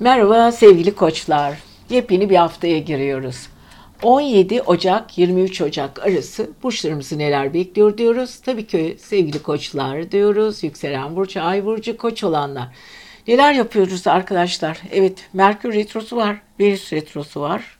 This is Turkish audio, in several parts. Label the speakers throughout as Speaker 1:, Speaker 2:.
Speaker 1: Merhaba sevgili koçlar. Yepyeni bir haftaya giriyoruz. 17 Ocak 23 Ocak arası burçlarımızı neler bekliyor diyoruz. Tabii ki sevgili koçlar diyoruz. Yükselen burç, ay burcu, koç olanlar. Neler yapıyoruz arkadaşlar? Evet Merkür retrosu var, Venüs retrosu var.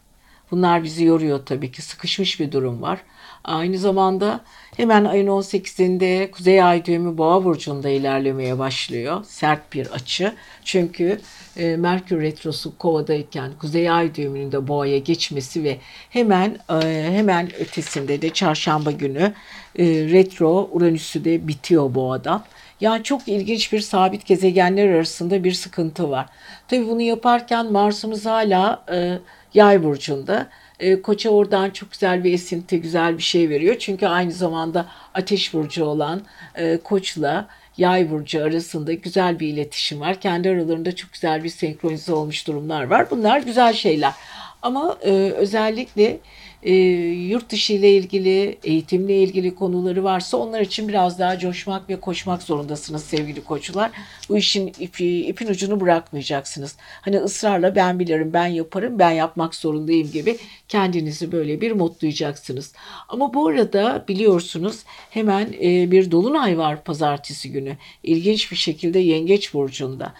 Speaker 1: Bunlar bizi yoruyor tabii ki. Sıkışmış bir durum var. Aynı zamanda hemen ayın 18'inde Kuzey Ay düğümü Boğa burcunda ilerlemeye başlıyor. Sert bir açı. Çünkü e, Merkür retrosu Kova'dayken Kuzey Ay düğümünün de Boğa'ya geçmesi ve hemen e, hemen ötesinde de çarşamba günü e, retro Uranüs'ü de bitiyor Boğa'dan. Yani çok ilginç bir sabit gezegenler arasında bir sıkıntı var. Tabii bunu yaparken Mars'ımız hala e, Yay burcunda. E, Koça oradan çok güzel bir esinti, güzel bir şey veriyor. Çünkü aynı zamanda Ateş burcu olan e, Koç'la Yay burcu arasında güzel bir iletişim var. Kendi aralarında çok güzel bir senkronize olmuş durumlar var. Bunlar güzel şeyler. Ama e, özellikle e, yurt dışı ile ilgili, eğitimle ilgili konuları varsa onlar için biraz daha coşmak ve koşmak zorundasınız sevgili koçlar. Bu işin ipi, ipin ucunu bırakmayacaksınız. Hani ısrarla ben bilirim, ben yaparım, ben yapmak zorundayım gibi kendinizi böyle bir modlayacaksınız. Ama bu arada biliyorsunuz hemen e, bir dolunay var pazartesi günü. İlginç bir şekilde Yengeç Burcu'nda.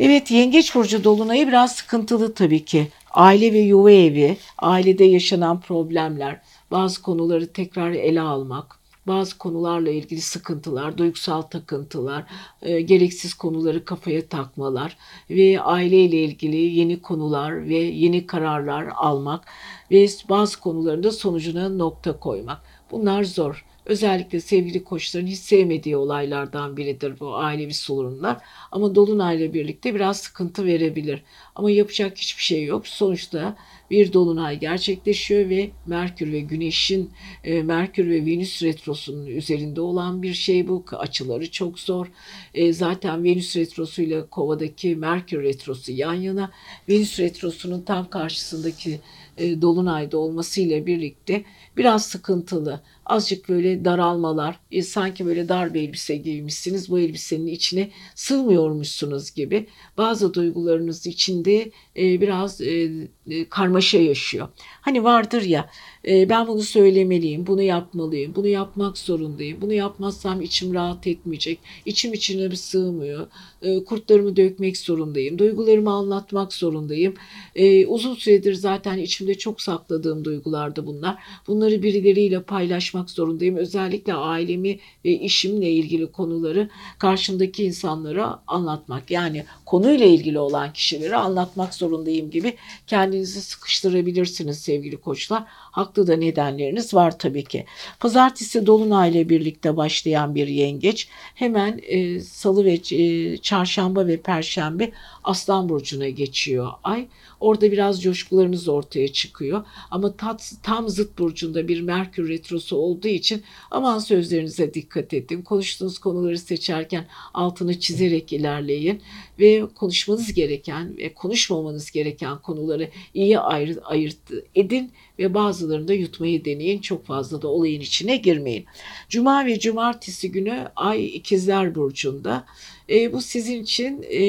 Speaker 1: Evet Yengeç Burcu Dolunay'ı biraz sıkıntılı tabii ki. Aile ve yuva evi, ailede yaşanan problemler, bazı konuları tekrar ele almak, bazı konularla ilgili sıkıntılar, duygusal takıntılar, e, gereksiz konuları kafaya takmalar ve aileyle ilgili yeni konular ve yeni kararlar almak ve bazı konuların sonucuna nokta koymak. Bunlar zor. Özellikle sevgili koçların hiç sevmediği olaylardan biridir bu ailevi sorunlar. Ama Dolunay'la birlikte biraz sıkıntı verebilir. Ama yapacak hiçbir şey yok. Sonuçta bir dolunay gerçekleşiyor ve Merkür ve Güneş'in e, Merkür ve Venüs retrosunun üzerinde olan bir şey bu. Açıları çok zor. E, zaten Venüs retrosuyla Kova'daki Merkür retrosu yan yana. Venüs retrosunun tam karşısındaki e, dolunayda olmasıyla birlikte biraz sıkıntılı. Azıcık böyle daralmalar, e, sanki böyle dar bir elbise giymişsiniz, bu elbisenin içine sığmıyormuşsunuz gibi. Bazı duygularınız içinde e, biraz e, e, karmaşa yaşıyor. Hani vardır ya e, ben bunu söylemeliyim, bunu yapmalıyım, bunu yapmak zorundayım, bunu yapmazsam içim rahat etmeyecek, içim içine bir sığmıyor, e, kurtlarımı dökmek zorundayım, duygularımı anlatmak zorundayım. E, uzun süredir zaten içimde çok sakladığım duygulardı bunlar. Bunları birileriyle paylaşmak zorundayım. Özellikle ailemi ve işimle ilgili konuları karşımdaki insanlara anlatmak. Yani konuyla ilgili olan kişilere anlatmak zorundayım gibi kendinizi sıkıştırabilirsiniz sevgili koçlar. Haklı da nedenleriniz var tabii ki. Pazartesi Dolunay birlikte başlayan bir yengeç hemen e, salı ve e, çarşamba ve perşembe Aslan Burcu'na geçiyor ay. Orada biraz coşkularınız ortaya çıkıyor. Ama tat, tam zıt burcunda bir Merkür retrosu olduğu için aman sözlerinize dikkat edin. Konuştuğunuz konuları seçerken altını çizerek ilerleyin ve konuşmanız gereken ve konuşmamanız gereken konuları iyi ayırt, ayırt edin ve bazılarını da yutmayı deneyin. Çok fazla da olayın içine girmeyin. Cuma ve cumartesi günü Ay ikizler Burcu'nda. E, bu sizin için e,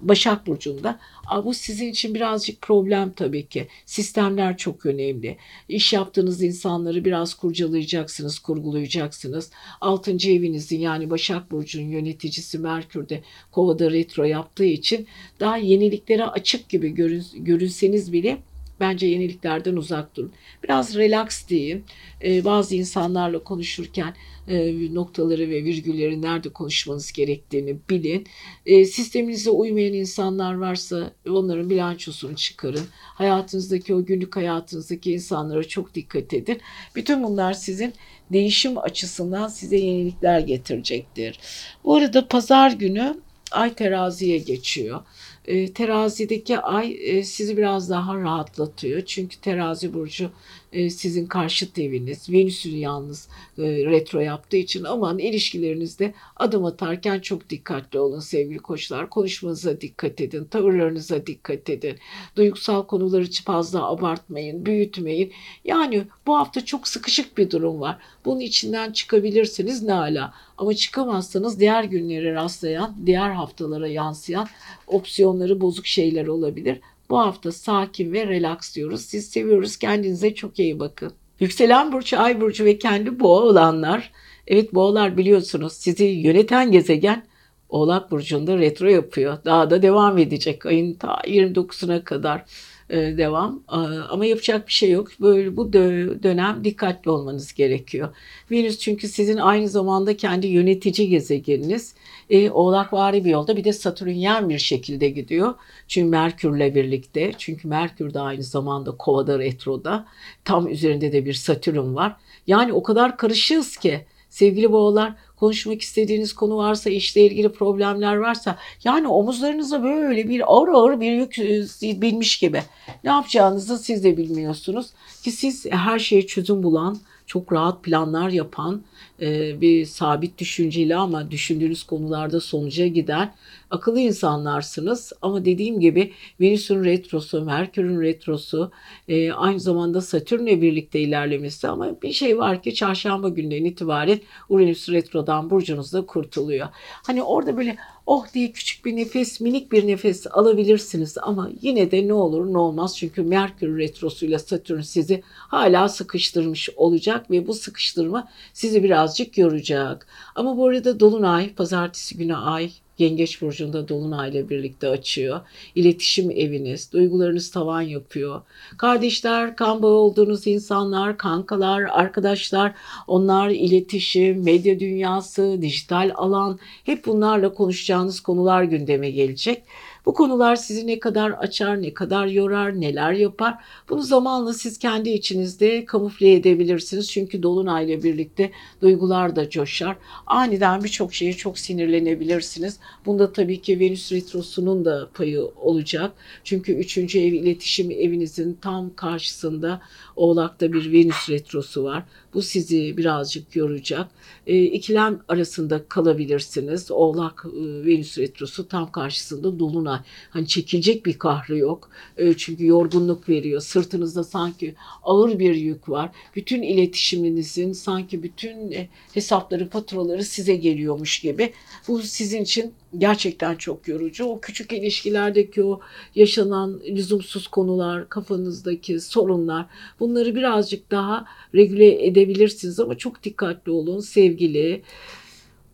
Speaker 1: Başak Burcu'nda. Bu sizin için birazcık problem tabii ki. Sistemler çok önemli. İş yaptığınız insanları biraz kurcalayacaksınız, kurgulayacaksınız. Altıncı evinizin yani Başak Burcu'nun yöneticisi Merkür'de Kova'da retro yaptığı için daha yeniliklere açık gibi görün, görünseniz bile Bence yeniliklerden uzak durun. Biraz relax deyin. Ee, bazı insanlarla konuşurken e, noktaları ve virgülleri nerede konuşmanız gerektiğini bilin. E, sisteminize uymayan insanlar varsa onların bilançosunu çıkarın. Hayatınızdaki o günlük hayatınızdaki insanlara çok dikkat edin. Bütün bunlar sizin değişim açısından size yenilikler getirecektir. Bu arada pazar günü ay teraziye geçiyor. E, terazideki ay e, sizi biraz daha rahatlatıyor. Çünkü terazi burcu sizin karşıt eviniz. Venüs'ün yalnız e, retro yaptığı için aman ilişkilerinizde adım atarken çok dikkatli olun sevgili koçlar. Konuşmanıza dikkat edin, tavırlarınıza dikkat edin. Duygusal konuları fazla abartmayın, büyütmeyin. Yani bu hafta çok sıkışık bir durum var. Bunun içinden çıkabilirsiniz ne ala. Ama çıkamazsanız diğer günlere rastlayan, diğer haftalara yansıyan opsiyonları bozuk şeyler olabilir. Bu hafta sakin ve relax diyoruz. Siz seviyoruz. Kendinize çok iyi bakın. Yükselen burcu, ay burcu ve kendi boğa olanlar. Evet boğalar biliyorsunuz sizi yöneten gezegen Oğlak burcunda retro yapıyor. Daha da devam edecek ayın ta 29'una kadar. E, devam. E, ama yapacak bir şey yok. Böyle bu dönem dikkatli olmanız gerekiyor. Venüs çünkü sizin aynı zamanda kendi yönetici gezegeniniz. E, Oğlakvari bir yolda bir de Satürnyen bir şekilde gidiyor. Çünkü Merkür'le birlikte. Çünkü Merkür de aynı zamanda Kova'da retroda. Tam üzerinde de bir Satürn var. Yani o kadar karışığız ki sevgili boğalar konuşmak istediğiniz konu varsa, işle ilgili problemler varsa yani omuzlarınıza böyle bir ağır ağır bir yük e, bilmiş gibi. Ne yapacağınızı siz de bilmiyorsunuz ki siz her şeye çözüm bulan, çok rahat planlar yapan, e, bir sabit düşünceyle ama düşündüğünüz konularda sonuca giden akıllı insanlarsınız. Ama dediğim gibi Venüs'ün retrosu, Merkür'ün retrosu, e, aynı zamanda Satürn'le birlikte ilerlemesi ama bir şey var ki çarşamba günden itibaren Uranüs retrodan burcunuzda kurtuluyor. Hani orada böyle oh diye küçük bir nefes, minik bir nefes alabilirsiniz ama yine de ne olur ne olmaz çünkü Merkür retrosuyla Satürn sizi hala sıkıştırmış olacak ve bu sıkıştırma sizi birazcık yoracak. Ama bu arada Dolunay, pazartesi günü ay Yengeç burcunda dolunayla birlikte açıyor. İletişim eviniz, duygularınız tavan yapıyor. Kardeşler, kan bağı olduğunuz insanlar, kankalar, arkadaşlar, onlar iletişim, medya dünyası, dijital alan hep bunlarla konuşacağınız konular gündeme gelecek. Bu konular sizi ne kadar açar, ne kadar yorar, neler yapar bunu zamanla siz kendi içinizde kamufle edebilirsiniz. Çünkü Dolunay'la birlikte duygular da coşar. Aniden birçok şeye çok sinirlenebilirsiniz. Bunda tabii ki Venüs Retrosu'nun da payı olacak. Çünkü üçüncü ev iletişim evinizin tam karşısında Oğlak'ta bir Venüs Retrosu var. Bu sizi birazcık yoracak. E, ikilem arasında kalabilirsiniz. Oğlak e, Venüs Retrosu tam karşısında Dolunay. Hani çekilecek bir kahrı yok. E, çünkü yorgunluk veriyor. Sırtınızda sanki ağır bir yük var. Bütün iletişiminizin sanki bütün e, hesapları, faturaları size geliyormuş gibi. Bu sizin için gerçekten çok yorucu. O küçük ilişkilerdeki o yaşanan lüzumsuz konular, kafanızdaki sorunlar bunları birazcık daha regüle edebilirsiniz ama çok dikkatli olun sevgili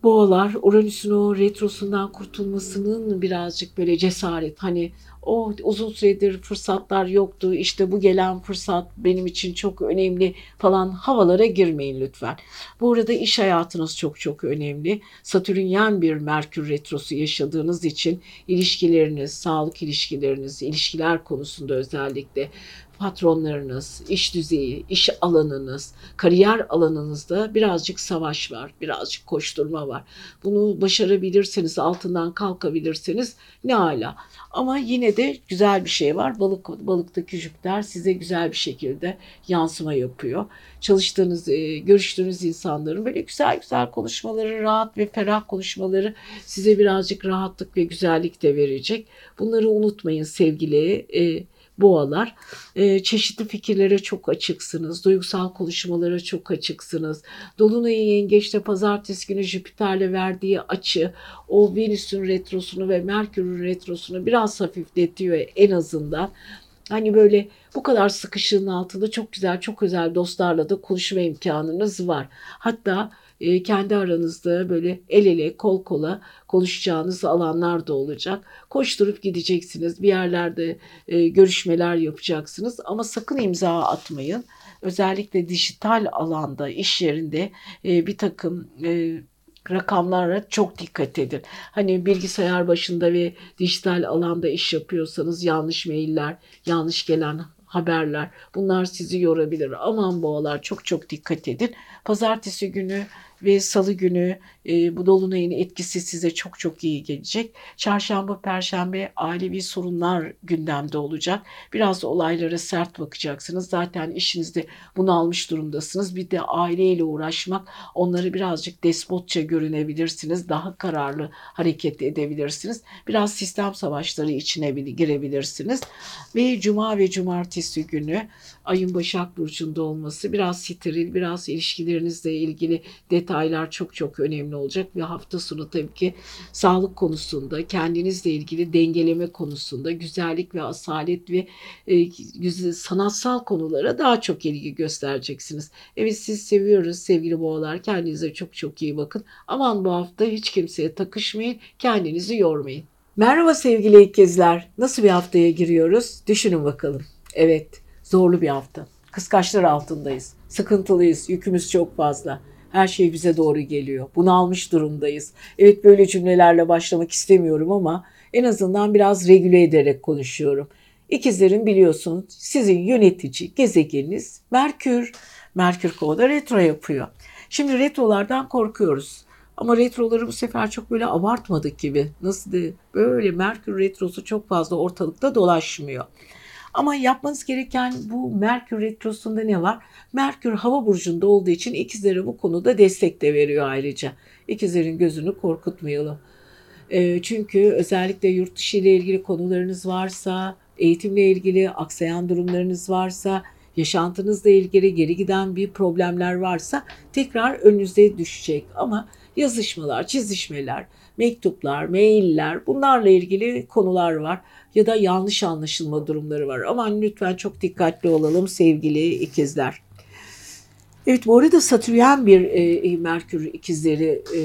Speaker 1: boğalar Uranüs'ün o retrosundan kurtulmasının birazcık böyle cesaret hani o uzun süredir fırsatlar yoktu işte bu gelen fırsat benim için çok önemli falan havalara girmeyin lütfen. Bu arada iş hayatınız çok çok önemli. Satürnyen bir Merkür retrosu yaşadığınız için ilişkileriniz, sağlık ilişkileriniz, ilişkiler konusunda özellikle patronlarınız, iş düzeyi, iş alanınız, kariyer alanınızda birazcık savaş var, birazcık koşturma var. Bunu başarabilirseniz, altından kalkabilirseniz ne ala. Ama yine de güzel bir şey var. Balık balıktaki Jüpiter size güzel bir şekilde yansıma yapıyor. Çalıştığınız, e, görüştüğünüz insanların böyle güzel güzel konuşmaları, rahat ve ferah konuşmaları size birazcık rahatlık ve güzellik de verecek. Bunları unutmayın sevgili e, boğalar. E, çeşitli fikirlere çok açıksınız. Duygusal konuşmalara çok açıksınız. Dolunay'ın yengeçte pazartesi günü Jüpiter'le verdiği açı o Venüs'ün retrosunu ve Merkür'ün retrosunu biraz hafifletiyor en azından. Hani böyle bu kadar sıkışığın altında çok güzel, çok özel dostlarla da konuşma imkanınız var. Hatta e, kendi aranızda böyle el ele kol kola konuşacağınız alanlar da olacak. Koşturup gideceksiniz bir yerlerde e, görüşmeler yapacaksınız ama sakın imza atmayın. Özellikle dijital alanda iş yerinde e, bir takım rakamlara çok dikkat edin. Hani bilgisayar başında ve dijital alanda iş yapıyorsanız yanlış mailler, yanlış gelen haberler bunlar sizi yorabilir. Aman boğalar çok çok dikkat edin. Pazartesi günü ve salı günü e, bu dolunayın etkisi size çok çok iyi gelecek. Çarşamba, perşembe ailevi sorunlar gündemde olacak. Biraz olaylara sert bakacaksınız. Zaten işinizde bunu almış durumdasınız. Bir de aileyle uğraşmak onları birazcık despotça görünebilirsiniz. Daha kararlı hareket edebilirsiniz. Biraz sistem savaşları içine girebilirsiniz. Ve cuma ve cumartesi günü ayın Başak Burcu'nda olması biraz steril, biraz ilişkilerinizle ilgili detaylar çok çok önemli olacak. Ve hafta sonu tabii ki sağlık konusunda, kendinizle ilgili dengeleme konusunda, güzellik ve asalet ve e, sanatsal konulara daha çok ilgi göstereceksiniz. Evet siz seviyoruz sevgili boğalar. Kendinize çok çok iyi bakın. Aman bu hafta hiç kimseye takışmayın, kendinizi yormayın. Merhaba sevgili ikizler. Nasıl bir haftaya giriyoruz? Düşünün bakalım. Evet, zorlu bir hafta. Kıskaçlar altındayız. Sıkıntılıyız. Yükümüz çok fazla. Her şey bize doğru geliyor. Bunu almış durumdayız. Evet böyle cümlelerle başlamak istemiyorum ama en azından biraz regüle ederek konuşuyorum. İkizlerin biliyorsunuz sizin yönetici gezegeniniz Merkür. Merkür Kova'da retro yapıyor. Şimdi retrolardan korkuyoruz. Ama retroları bu sefer çok böyle abartmadık gibi. Nasıl de böyle Merkür retrosu çok fazla ortalıkta dolaşmıyor. Ama yapmanız gereken bu Merkür Retrosu'nda ne var? Merkür hava burcunda olduğu için ikizlere bu konuda destek de veriyor ayrıca. İkizlerin gözünü korkutmayalım. E, çünkü özellikle yurt dışı ile ilgili konularınız varsa, eğitimle ilgili aksayan durumlarınız varsa, yaşantınızla ilgili geri giden bir problemler varsa tekrar önünüze düşecek. Ama yazışmalar, çizişmeler, mektuplar, mailler bunlarla ilgili konular var ya da yanlış anlaşılma durumları var. Aman lütfen çok dikkatli olalım sevgili ikizler. Evet bu arada Satürn bir e, Merkür ikizleri e,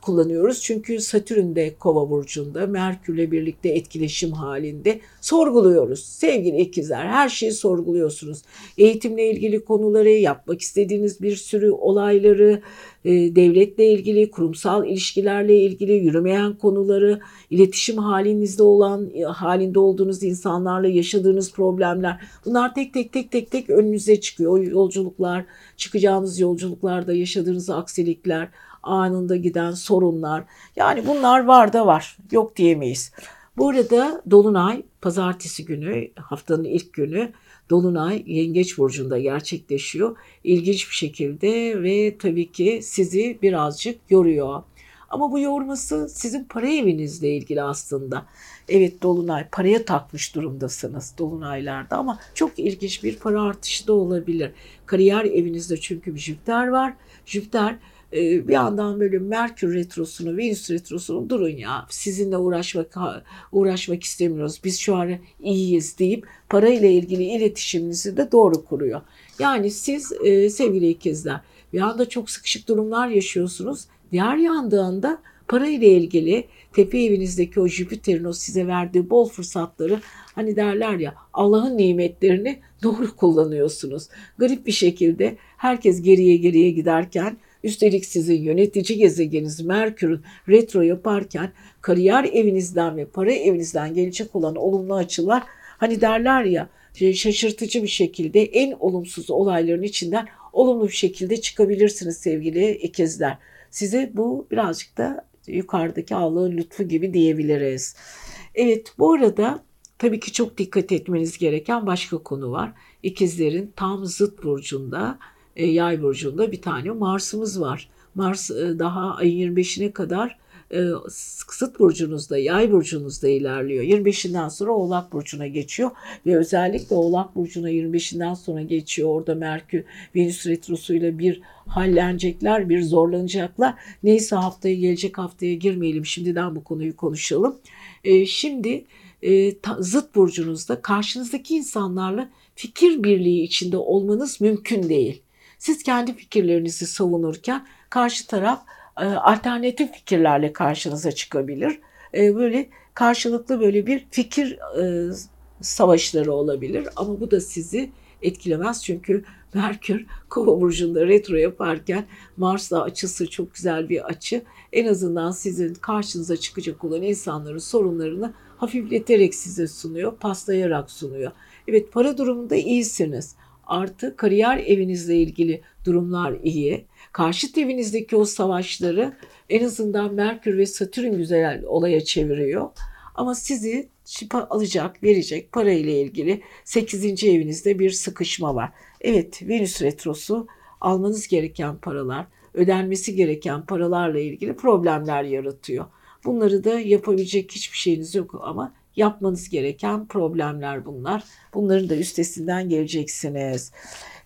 Speaker 1: kullanıyoruz. Çünkü Satürn de Kova burcunda Merkürle birlikte etkileşim halinde sorguluyoruz. Sevgili ikizler her şeyi sorguluyorsunuz. Eğitimle ilgili konuları, yapmak istediğiniz bir sürü olayları, e, devletle ilgili, kurumsal ilişkilerle ilgili yürümeyen konuları, iletişim halinizde olan, e, halinde olduğunuz insanlarla yaşadığınız problemler bunlar tek tek tek tek tek önünüze çıkıyor. O yolculuklar, çıkacağınız yolculuklarda yaşadığınız aksilikler, anında giden sorunlar. Yani bunlar var da var. Yok diyemeyiz. Burada Dolunay pazartesi günü haftanın ilk günü Dolunay Yengeç Burcu'nda gerçekleşiyor. İlginç bir şekilde ve tabii ki sizi birazcık yoruyor. Ama bu yorması sizin para evinizle ilgili aslında. Evet Dolunay paraya takmış durumdasınız Dolunaylarda ama çok ilginç bir para artışı da olabilir. Kariyer evinizde çünkü bir Jüpiter var. Jüpiter ee, bir yandan böyle Merkür retrosunu, Venüs retrosunu durun ya sizinle uğraşmak uğraşmak istemiyoruz. Biz şu an iyiyiz deyip parayla ilgili iletişiminizi de doğru kuruyor. Yani siz e, sevgili ikizler bir anda çok sıkışık durumlar yaşıyorsunuz. Diğer yandan da parayla ilgili tepe evinizdeki o Jüpiter'in o size verdiği bol fırsatları hani derler ya Allah'ın nimetlerini doğru kullanıyorsunuz. Garip bir şekilde herkes geriye geriye giderken Üstelik sizin yönetici gezegeniniz Merkür'ün retro yaparken kariyer evinizden ve para evinizden gelecek olan olumlu açılar hani derler ya şaşırtıcı bir şekilde en olumsuz olayların içinden olumlu bir şekilde çıkabilirsiniz sevgili ikizler. Size bu birazcık da yukarıdaki Allah'ın lütfu gibi diyebiliriz. Evet bu arada tabii ki çok dikkat etmeniz gereken başka konu var. İkizlerin tam zıt burcunda e, yay burcunda bir tane Mars'ımız var. Mars e, daha ayın 25'ine kadar e, Sıt burcunuzda, yay burcunuzda ilerliyor. 25'inden sonra Oğlak burcuna geçiyor ve özellikle Oğlak burcuna 25'inden sonra geçiyor. Orada Merkür, Venüs retrosuyla bir hallenecekler, bir zorlanacaklar. Neyse haftaya gelecek haftaya girmeyelim. Şimdiden bu konuyu konuşalım. E, şimdi e, zıt burcunuzda karşınızdaki insanlarla fikir birliği içinde olmanız mümkün değil. Siz kendi fikirlerinizi savunurken karşı taraf e, alternatif fikirlerle karşınıza çıkabilir. E, böyle karşılıklı böyle bir fikir e, savaşları olabilir ama bu da sizi etkilemez çünkü Merkür Kova burcunda retro yaparken Mars'la açısı çok güzel bir açı. En azından sizin karşınıza çıkacak olan insanların sorunlarını hafifleterek size sunuyor, paslayarak sunuyor. Evet para durumunda iyisiniz Artı kariyer evinizle ilgili durumlar iyi. Karşıt evinizdeki o savaşları en azından Merkür ve Satürn güzel olaya çeviriyor. Ama sizi şifa alacak, verecek parayla ilgili 8. evinizde bir sıkışma var. Evet Venüs Retrosu almanız gereken paralar, ödenmesi gereken paralarla ilgili problemler yaratıyor. Bunları da yapabilecek hiçbir şeyiniz yok ama yapmanız gereken problemler bunlar. Bunların da üstesinden geleceksiniz.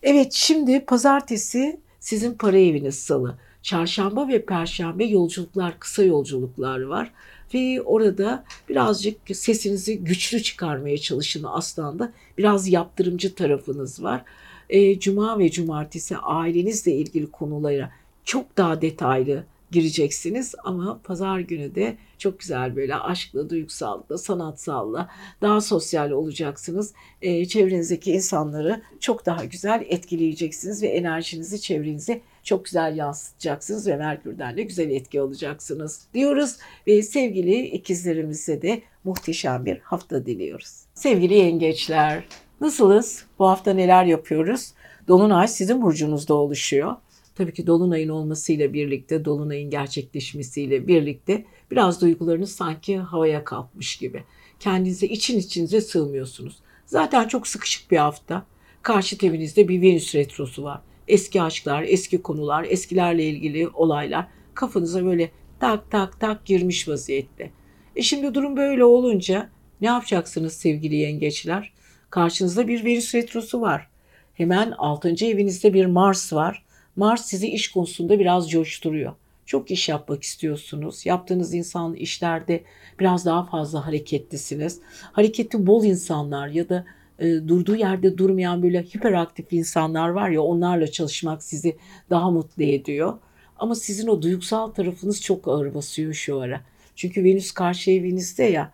Speaker 1: Evet şimdi pazartesi sizin para eviniz salı. Çarşamba ve perşembe yolculuklar, kısa yolculuklar var. Ve orada birazcık sesinizi güçlü çıkarmaya çalışın aslında. Biraz yaptırımcı tarafınız var. E, Cuma ve cumartesi ailenizle ilgili konulara çok daha detaylı gireceksiniz ama pazar günü de çok güzel böyle aşkla, duygusallıkla, sanatsalla daha sosyal olacaksınız. E, çevrenizdeki insanları çok daha güzel etkileyeceksiniz ve enerjinizi çevrenize çok güzel yansıtacaksınız ve Merkür'den de güzel etki alacaksınız diyoruz. Ve sevgili ikizlerimize de muhteşem bir hafta diliyoruz. Sevgili yengeçler, nasılız? Bu hafta neler yapıyoruz? Dolunay sizin burcunuzda oluşuyor. Tabii ki dolunayın olmasıyla birlikte, dolunayın gerçekleşmesiyle birlikte biraz duygularınız sanki havaya kalkmış gibi. Kendinize için içinize sığmıyorsunuz. Zaten çok sıkışık bir hafta. Karşı evinizde bir Venüs retrosu var. Eski aşklar, eski konular, eskilerle ilgili olaylar kafanıza böyle tak tak tak girmiş vaziyette. E şimdi durum böyle olunca ne yapacaksınız sevgili yengeçler? Karşınızda bir Venüs retrosu var. Hemen 6. evinizde bir Mars var. Mars sizi iş konusunda biraz coşturuyor. Çok iş yapmak istiyorsunuz. Yaptığınız insan işlerde biraz daha fazla hareketlisiniz. Hareketi bol insanlar ya da e, durduğu yerde durmayan böyle hiperaktif insanlar var ya onlarla çalışmak sizi daha mutlu ediyor. Ama sizin o duygusal tarafınız çok ağır basıyor şu ara. Çünkü Venüs karşı evinizde ya.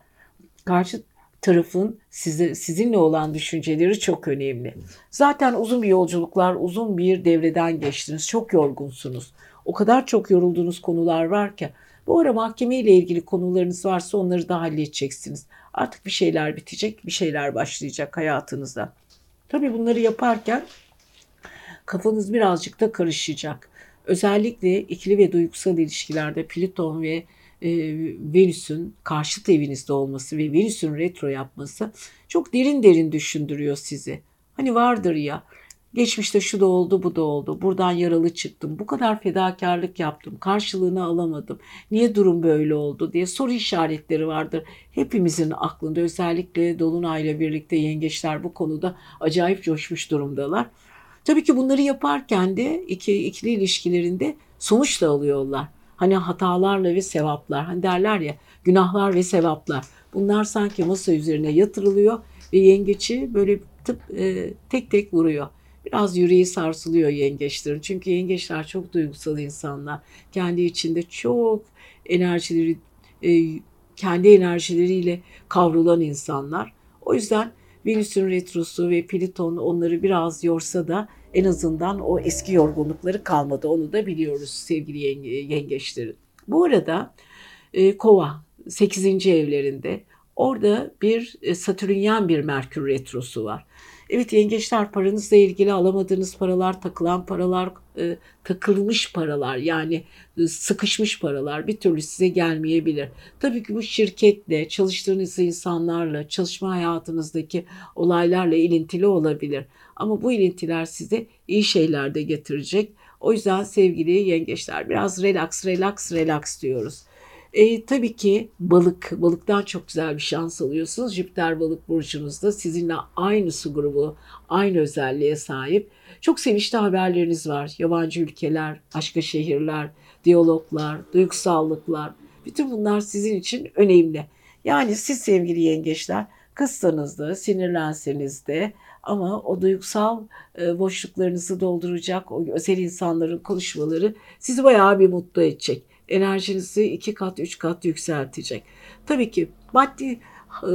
Speaker 1: Karşı tarafın size, sizinle olan düşünceleri çok önemli. Zaten uzun bir yolculuklar, uzun bir devreden geçtiniz. Çok yorgunsunuz. O kadar çok yorulduğunuz konular var ki. Bu ara mahkeme ilgili konularınız varsa onları da halledeceksiniz. Artık bir şeyler bitecek, bir şeyler başlayacak hayatınızda. Tabii bunları yaparken kafanız birazcık da karışacak. Özellikle ikili ve duygusal ilişkilerde Plüton ve e, Venüs'ün karşıt evinizde olması ve Venüs'ün retro yapması çok derin derin düşündürüyor sizi. Hani vardır ya geçmişte şu da oldu bu da oldu buradan yaralı çıktım bu kadar fedakarlık yaptım karşılığını alamadım niye durum böyle oldu diye soru işaretleri vardır. Hepimizin aklında özellikle Dolunay'la birlikte yengeçler bu konuda acayip coşmuş durumdalar. Tabii ki bunları yaparken de iki, ikili ilişkilerinde sonuç da alıyorlar. Hani hatalarla ve sevaplar. Hani derler ya günahlar ve sevaplar. Bunlar sanki masa üzerine yatırılıyor ve yengeçi böyle tıp e, tek tek vuruyor. Biraz yüreği sarsılıyor yengeçlerin. Çünkü yengeçler çok duygusal insanlar. Kendi içinde çok enerjileri, e, kendi enerjileriyle kavrulan insanlar. O yüzden Venüs'ün retrosu ve Plüton onları biraz yorsa da en azından o eski yorgunlukları kalmadı. Onu da biliyoruz sevgili yengeçlerin. Bu arada e, Kova 8. evlerinde orada bir e, Satürnyen bir Merkür retrosu var. Evet yengeçler paranızla ilgili alamadığınız paralar, takılan paralar, e, takılmış paralar yani e, sıkışmış paralar bir türlü size gelmeyebilir. Tabii ki bu şirketle, çalıştığınız insanlarla, çalışma hayatınızdaki olaylarla ilintili olabilir. Ama bu ilintiler size iyi şeyler de getirecek. O yüzden sevgili yengeçler biraz relax, relax, relax diyoruz. E, tabii ki balık, balıktan çok güzel bir şans alıyorsunuz. Jüpiter balık burcunuzda sizinle aynı su grubu, aynı özelliğe sahip. Çok sevinçli haberleriniz var. Yabancı ülkeler, başka şehirler, diyaloglar, duygusallıklar. Bütün bunlar sizin için önemli. Yani siz sevgili yengeçler kızsanız da, sinirlenseniz de ama o duygusal e, boşluklarınızı dolduracak o özel insanların konuşmaları sizi bayağı bir mutlu edecek enerjinizi iki kat, üç kat yükseltecek. Tabii ki maddi e,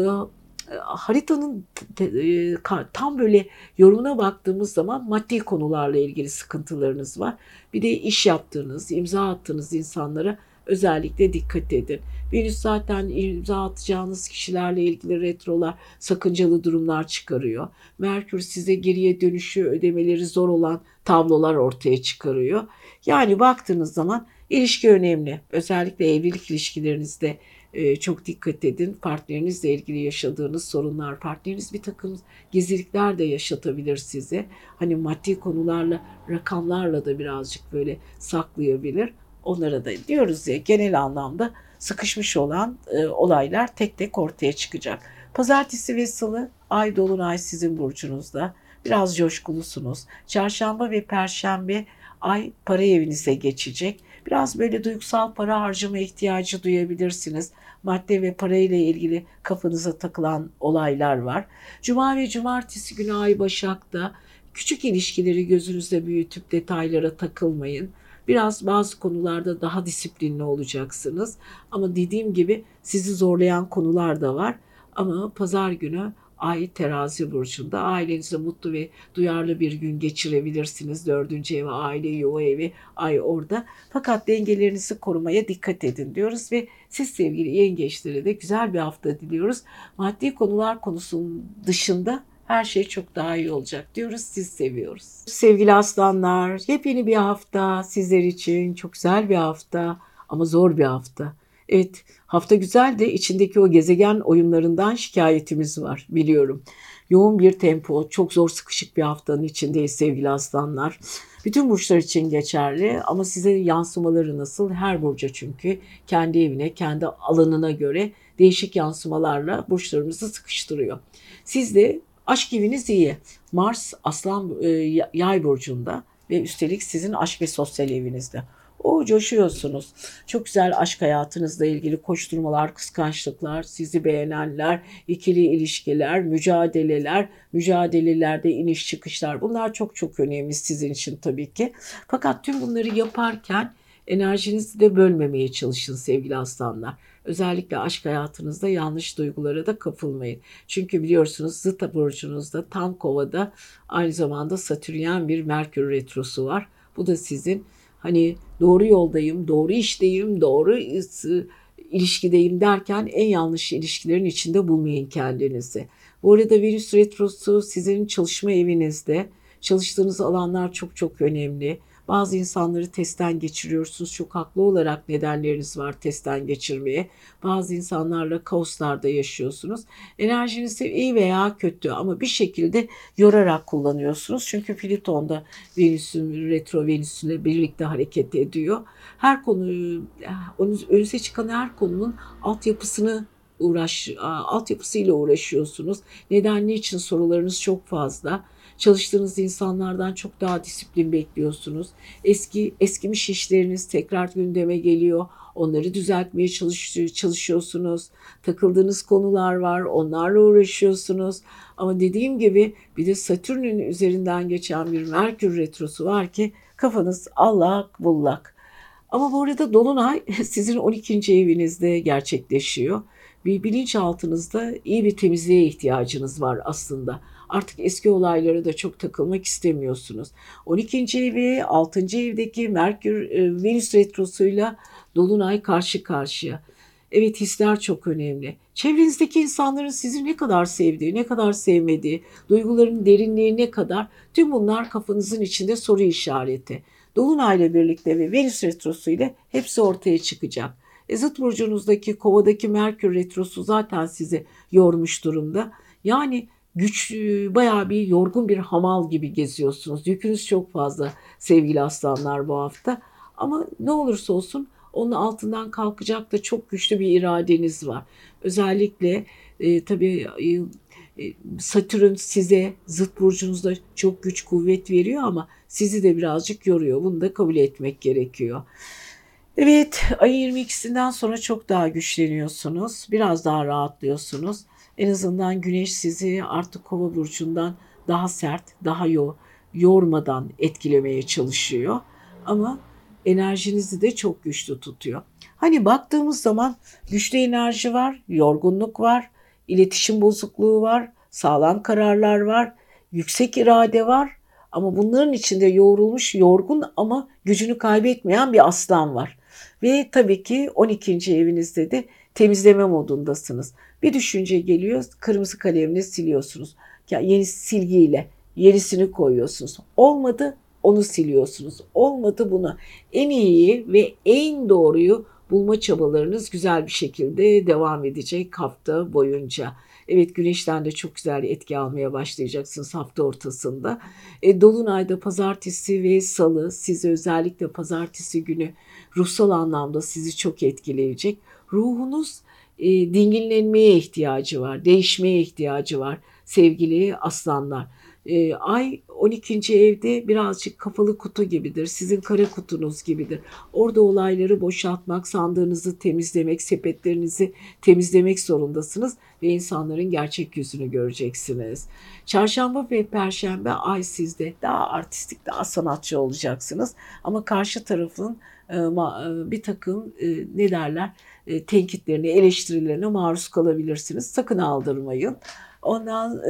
Speaker 1: haritanın e, tam böyle yorumuna baktığımız zaman maddi konularla ilgili sıkıntılarınız var. Bir de iş yaptığınız, imza attığınız insanlara özellikle dikkat edin. Venüs zaten imza atacağınız kişilerle ilgili retrolar sakıncalı durumlar çıkarıyor. Merkür size geriye dönüşü ödemeleri zor olan tablolar ortaya çıkarıyor. Yani baktığınız zaman ilişki önemli. Özellikle evlilik ilişkilerinizde e, çok dikkat edin. Partnerinizle ilgili yaşadığınız sorunlar, partneriniz bir takım gezilikler de yaşatabilir size. Hani maddi konularla, rakamlarla da birazcık böyle saklayabilir. Onlara da diyoruz ya genel anlamda sıkışmış olan e, olaylar tek tek ortaya çıkacak. Pazartesi ve salı ay dolunay sizin burcunuzda. Biraz coşkulusunuz. Çarşamba ve perşembe ay para evinize geçecek. Biraz böyle duygusal para harcama ihtiyacı duyabilirsiniz. Madde ve para ile ilgili kafanıza takılan olaylar var. Cuma ve cumartesi günü ay Başak'ta küçük ilişkileri gözünüzde büyütüp detaylara takılmayın. Biraz bazı konularda daha disiplinli olacaksınız. Ama dediğim gibi sizi zorlayan konular da var. Ama pazar günü Ay terazi burcunda ailenizle mutlu ve duyarlı bir gün geçirebilirsiniz. Dördüncü evi, aile, yuva evi, ay orada. Fakat dengelerinizi korumaya dikkat edin diyoruz ve siz sevgili yengeçlere de güzel bir hafta diliyoruz. Maddi konular konusunun dışında her şey çok daha iyi olacak diyoruz. Siz seviyoruz. Sevgili aslanlar, yepyeni bir hafta sizler için çok güzel bir hafta ama zor bir hafta. Evet hafta güzel de içindeki o gezegen oyunlarından şikayetimiz var biliyorum. Yoğun bir tempo, çok zor sıkışık bir haftanın içindeyiz sevgili aslanlar. Bütün burçlar için geçerli ama size yansımaları nasıl? Her burca çünkü kendi evine, kendi alanına göre değişik yansımalarla burçlarımızı sıkıştırıyor. Siz de aşk eviniz iyi. Mars Aslan e, Yay burcunda ve üstelik sizin aşk ve sosyal evinizde. O coşuyorsunuz. Çok güzel aşk hayatınızla ilgili koşturmalar, kıskançlıklar, sizi beğenenler, ikili ilişkiler, mücadeleler, mücadelelerde iniş çıkışlar. Bunlar çok çok önemli sizin için tabii ki. Fakat tüm bunları yaparken enerjinizi de bölmemeye çalışın sevgili aslanlar. Özellikle aşk hayatınızda yanlış duygulara da kapılmayın. Çünkü biliyorsunuz zıt burcunuzda tam kovada aynı zamanda satüryen bir Merkür retrosu var. Bu da sizin hani doğru yoldayım, doğru işteyim, doğru ilişkideyim derken en yanlış ilişkilerin içinde bulmayın kendinizi. Bu arada virüs retrosu sizin çalışma evinizde. Çalıştığınız alanlar çok çok önemli. Bazı insanları testten geçiriyorsunuz. Çok haklı olarak nedenleriniz var testten geçirmeye. Bazı insanlarla kaoslarda yaşıyorsunuz. Enerjinizi iyi veya kötü ama bir şekilde yorarak kullanıyorsunuz. Çünkü Plüton'da Venüs'ün retro Venüs'ünle birlikte hareket ediyor. Her konu önünüze çıkan her konunun altyapısını uğraş altyapısıyla uğraşıyorsunuz. Neden niçin sorularınız çok fazla. Çalıştığınız insanlardan çok daha disiplin bekliyorsunuz. Eski eskimiş işleriniz tekrar gündeme geliyor. Onları düzeltmeye çalış, çalışıyorsunuz. Takıldığınız konular var. Onlarla uğraşıyorsunuz. Ama dediğim gibi bir de Satürn'ün üzerinden geçen bir Merkür retrosu var ki kafanız allak bullak. Ama bu arada Dolunay sizin 12. evinizde gerçekleşiyor. Bir bilinçaltınızda iyi bir temizliğe ihtiyacınız var aslında artık eski olaylara da çok takılmak istemiyorsunuz. 12. evi 6. evdeki Merkür e, Venüs retrosuyla Dolunay karşı karşıya. Evet hisler çok önemli. Çevrenizdeki insanların sizi ne kadar sevdiği, ne kadar sevmediği, duyguların derinliği ne kadar tüm bunlar kafanızın içinde soru işareti. Dolunayla birlikte ve Venüs retrosu ile hepsi ortaya çıkacak. E zıt burcunuzdaki kovadaki Merkür retrosu zaten sizi yormuş durumda. Yani güç bayağı bir yorgun bir hamal gibi geziyorsunuz. Yükünüz çok fazla sevgili aslanlar bu hafta. Ama ne olursa olsun onun altından kalkacak da çok güçlü bir iradeniz var. Özellikle e, tabii e, Satürn size zıt burcunuzda çok güç kuvvet veriyor ama sizi de birazcık yoruyor. Bunu da kabul etmek gerekiyor. Evet ay 22'sinden sonra çok daha güçleniyorsunuz. Biraz daha rahatlıyorsunuz. En azından güneş sizi artık kova burcundan daha sert, daha yo yormadan etkilemeye çalışıyor. Ama enerjinizi de çok güçlü tutuyor. Hani baktığımız zaman güçlü enerji var, yorgunluk var, iletişim bozukluğu var, sağlam kararlar var, yüksek irade var. Ama bunların içinde yoğrulmuş, yorgun ama gücünü kaybetmeyen bir aslan var. Ve tabii ki 12. evinizde de temizleme modundasınız. Bir düşünce geliyor, kırmızı kalemle siliyorsunuz. Ya yeni silgiyle yenisini koyuyorsunuz. Olmadı onu siliyorsunuz. Olmadı bunu. En iyiyi ve en doğruyu bulma çabalarınız güzel bir şekilde devam edecek hafta boyunca. Evet güneşten de çok güzel etki almaya başlayacaksınız hafta ortasında. E, Dolunay'da pazartesi ve salı sizi özellikle pazartesi günü ruhsal anlamda sizi çok etkileyecek. Ruhunuz e, dinginlenmeye ihtiyacı var, değişmeye ihtiyacı var sevgili aslanlar. E, ay 12. evde birazcık kafalı kutu gibidir. Sizin kara kutunuz gibidir. Orada olayları boşaltmak, sandığınızı temizlemek, sepetlerinizi temizlemek zorundasınız ve insanların gerçek yüzünü göreceksiniz. Çarşamba ve perşembe ay sizde daha artistik, daha sanatçı olacaksınız. Ama karşı tarafın e, e, bir takım e, ne derler tenkitlerine, eleştirilerine maruz kalabilirsiniz. Sakın aldırmayın. Ondan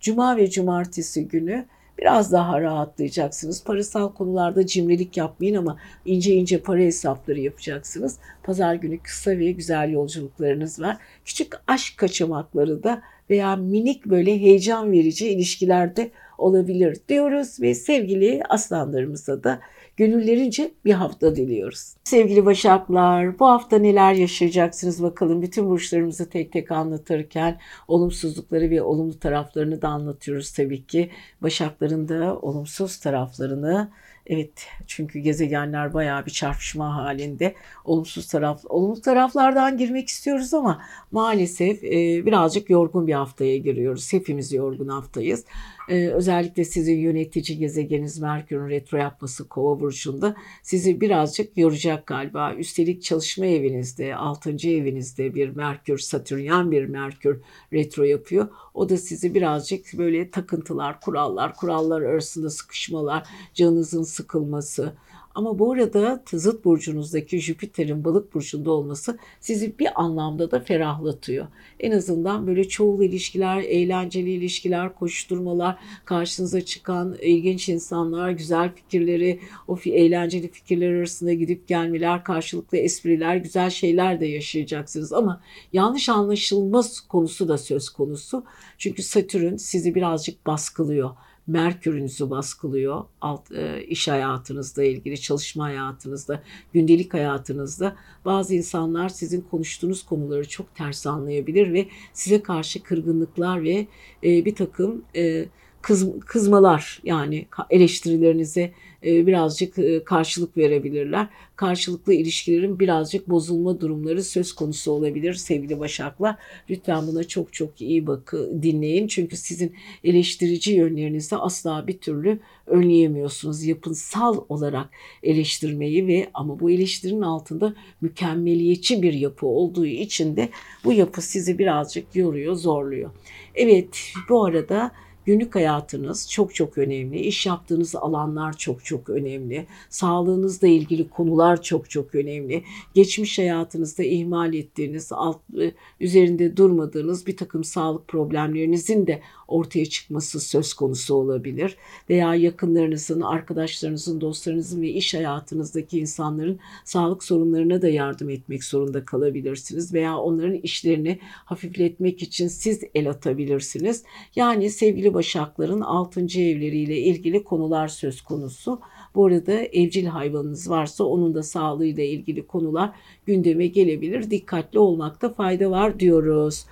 Speaker 1: Cuma ve cumartesi günü biraz daha rahatlayacaksınız. Parasal konularda cimrilik yapmayın ama ince ince para hesapları yapacaksınız. Pazar günü kısa ve güzel yolculuklarınız var. Küçük aşk kaçamakları da veya minik böyle heyecan verici ilişkilerde olabilir diyoruz ve sevgili aslanlarımıza da gönüllerince bir hafta diliyoruz. Sevgili Başaklar bu hafta neler yaşayacaksınız bakalım. Bütün burçlarımızı tek tek anlatırken olumsuzlukları ve olumlu taraflarını da anlatıyoruz tabii ki. Başakların da olumsuz taraflarını Evet çünkü gezegenler bayağı bir çarpışma halinde. Olumsuz taraf, olumlu taraflardan girmek istiyoruz ama maalesef e, birazcık yorgun bir haftaya giriyoruz. Hepimiz yorgun haftayız. E, özellikle sizin yönetici gezegeniniz Merkür'ün retro yapması Kova burcunda sizi birazcık yoracak galiba. Üstelik çalışma evinizde, 6. evinizde bir Merkür, Satürnyen bir Merkür retro yapıyor. O da sizi birazcık böyle takıntılar, kurallar, kurallar arasında sıkışmalar, canınızın sıkılması, ama bu arada zıt burcunuzdaki Jüpiter'in balık burcunda olması sizi bir anlamda da ferahlatıyor. En azından böyle çoğul ilişkiler, eğlenceli ilişkiler, koşturmalar, karşınıza çıkan ilginç insanlar, güzel fikirleri, o eğlenceli fikirler arasında gidip gelmeler, karşılıklı espriler, güzel şeyler de yaşayacaksınız. Ama yanlış anlaşılmaz konusu da söz konusu. Çünkü Satürn sizi birazcık baskılıyor Merkür'ünüzü baskılıyor. Alt, e, iş hayatınızla ilgili, çalışma hayatınızda, gündelik hayatınızda bazı insanlar sizin konuştuğunuz konuları çok ters anlayabilir ve size karşı kırgınlıklar ve e, bir takım e, kız, kızmalar yani eleştirilerinize e, birazcık e, karşılık verebilirler. Karşılıklı ilişkilerin birazcık bozulma durumları söz konusu olabilir sevgili Başaklar. Lütfen buna çok çok iyi bakın, dinleyin. Çünkü sizin eleştirici yönlerinizi asla bir türlü önleyemiyorsunuz. Yapısal olarak eleştirmeyi ve ama bu eleştirinin altında mükemmeliyetçi bir yapı olduğu için de bu yapı sizi birazcık yoruyor, zorluyor. Evet bu arada Günlük hayatınız çok çok önemli. İş yaptığınız alanlar çok çok önemli. Sağlığınızla ilgili konular çok çok önemli. Geçmiş hayatınızda ihmal ettiğiniz, alt, e, üzerinde durmadığınız bir takım sağlık problemlerinizin de ortaya çıkması söz konusu olabilir. Veya yakınlarınızın, arkadaşlarınızın, dostlarınızın ve iş hayatınızdaki insanların sağlık sorunlarına da yardım etmek zorunda kalabilirsiniz. Veya onların işlerini hafifletmek için siz el atabilirsiniz. Yani sevgili başakların 6. evleriyle ilgili konular söz konusu. Bu arada evcil hayvanınız varsa onun da sağlığıyla ilgili konular gündeme gelebilir. Dikkatli olmakta fayda var diyoruz.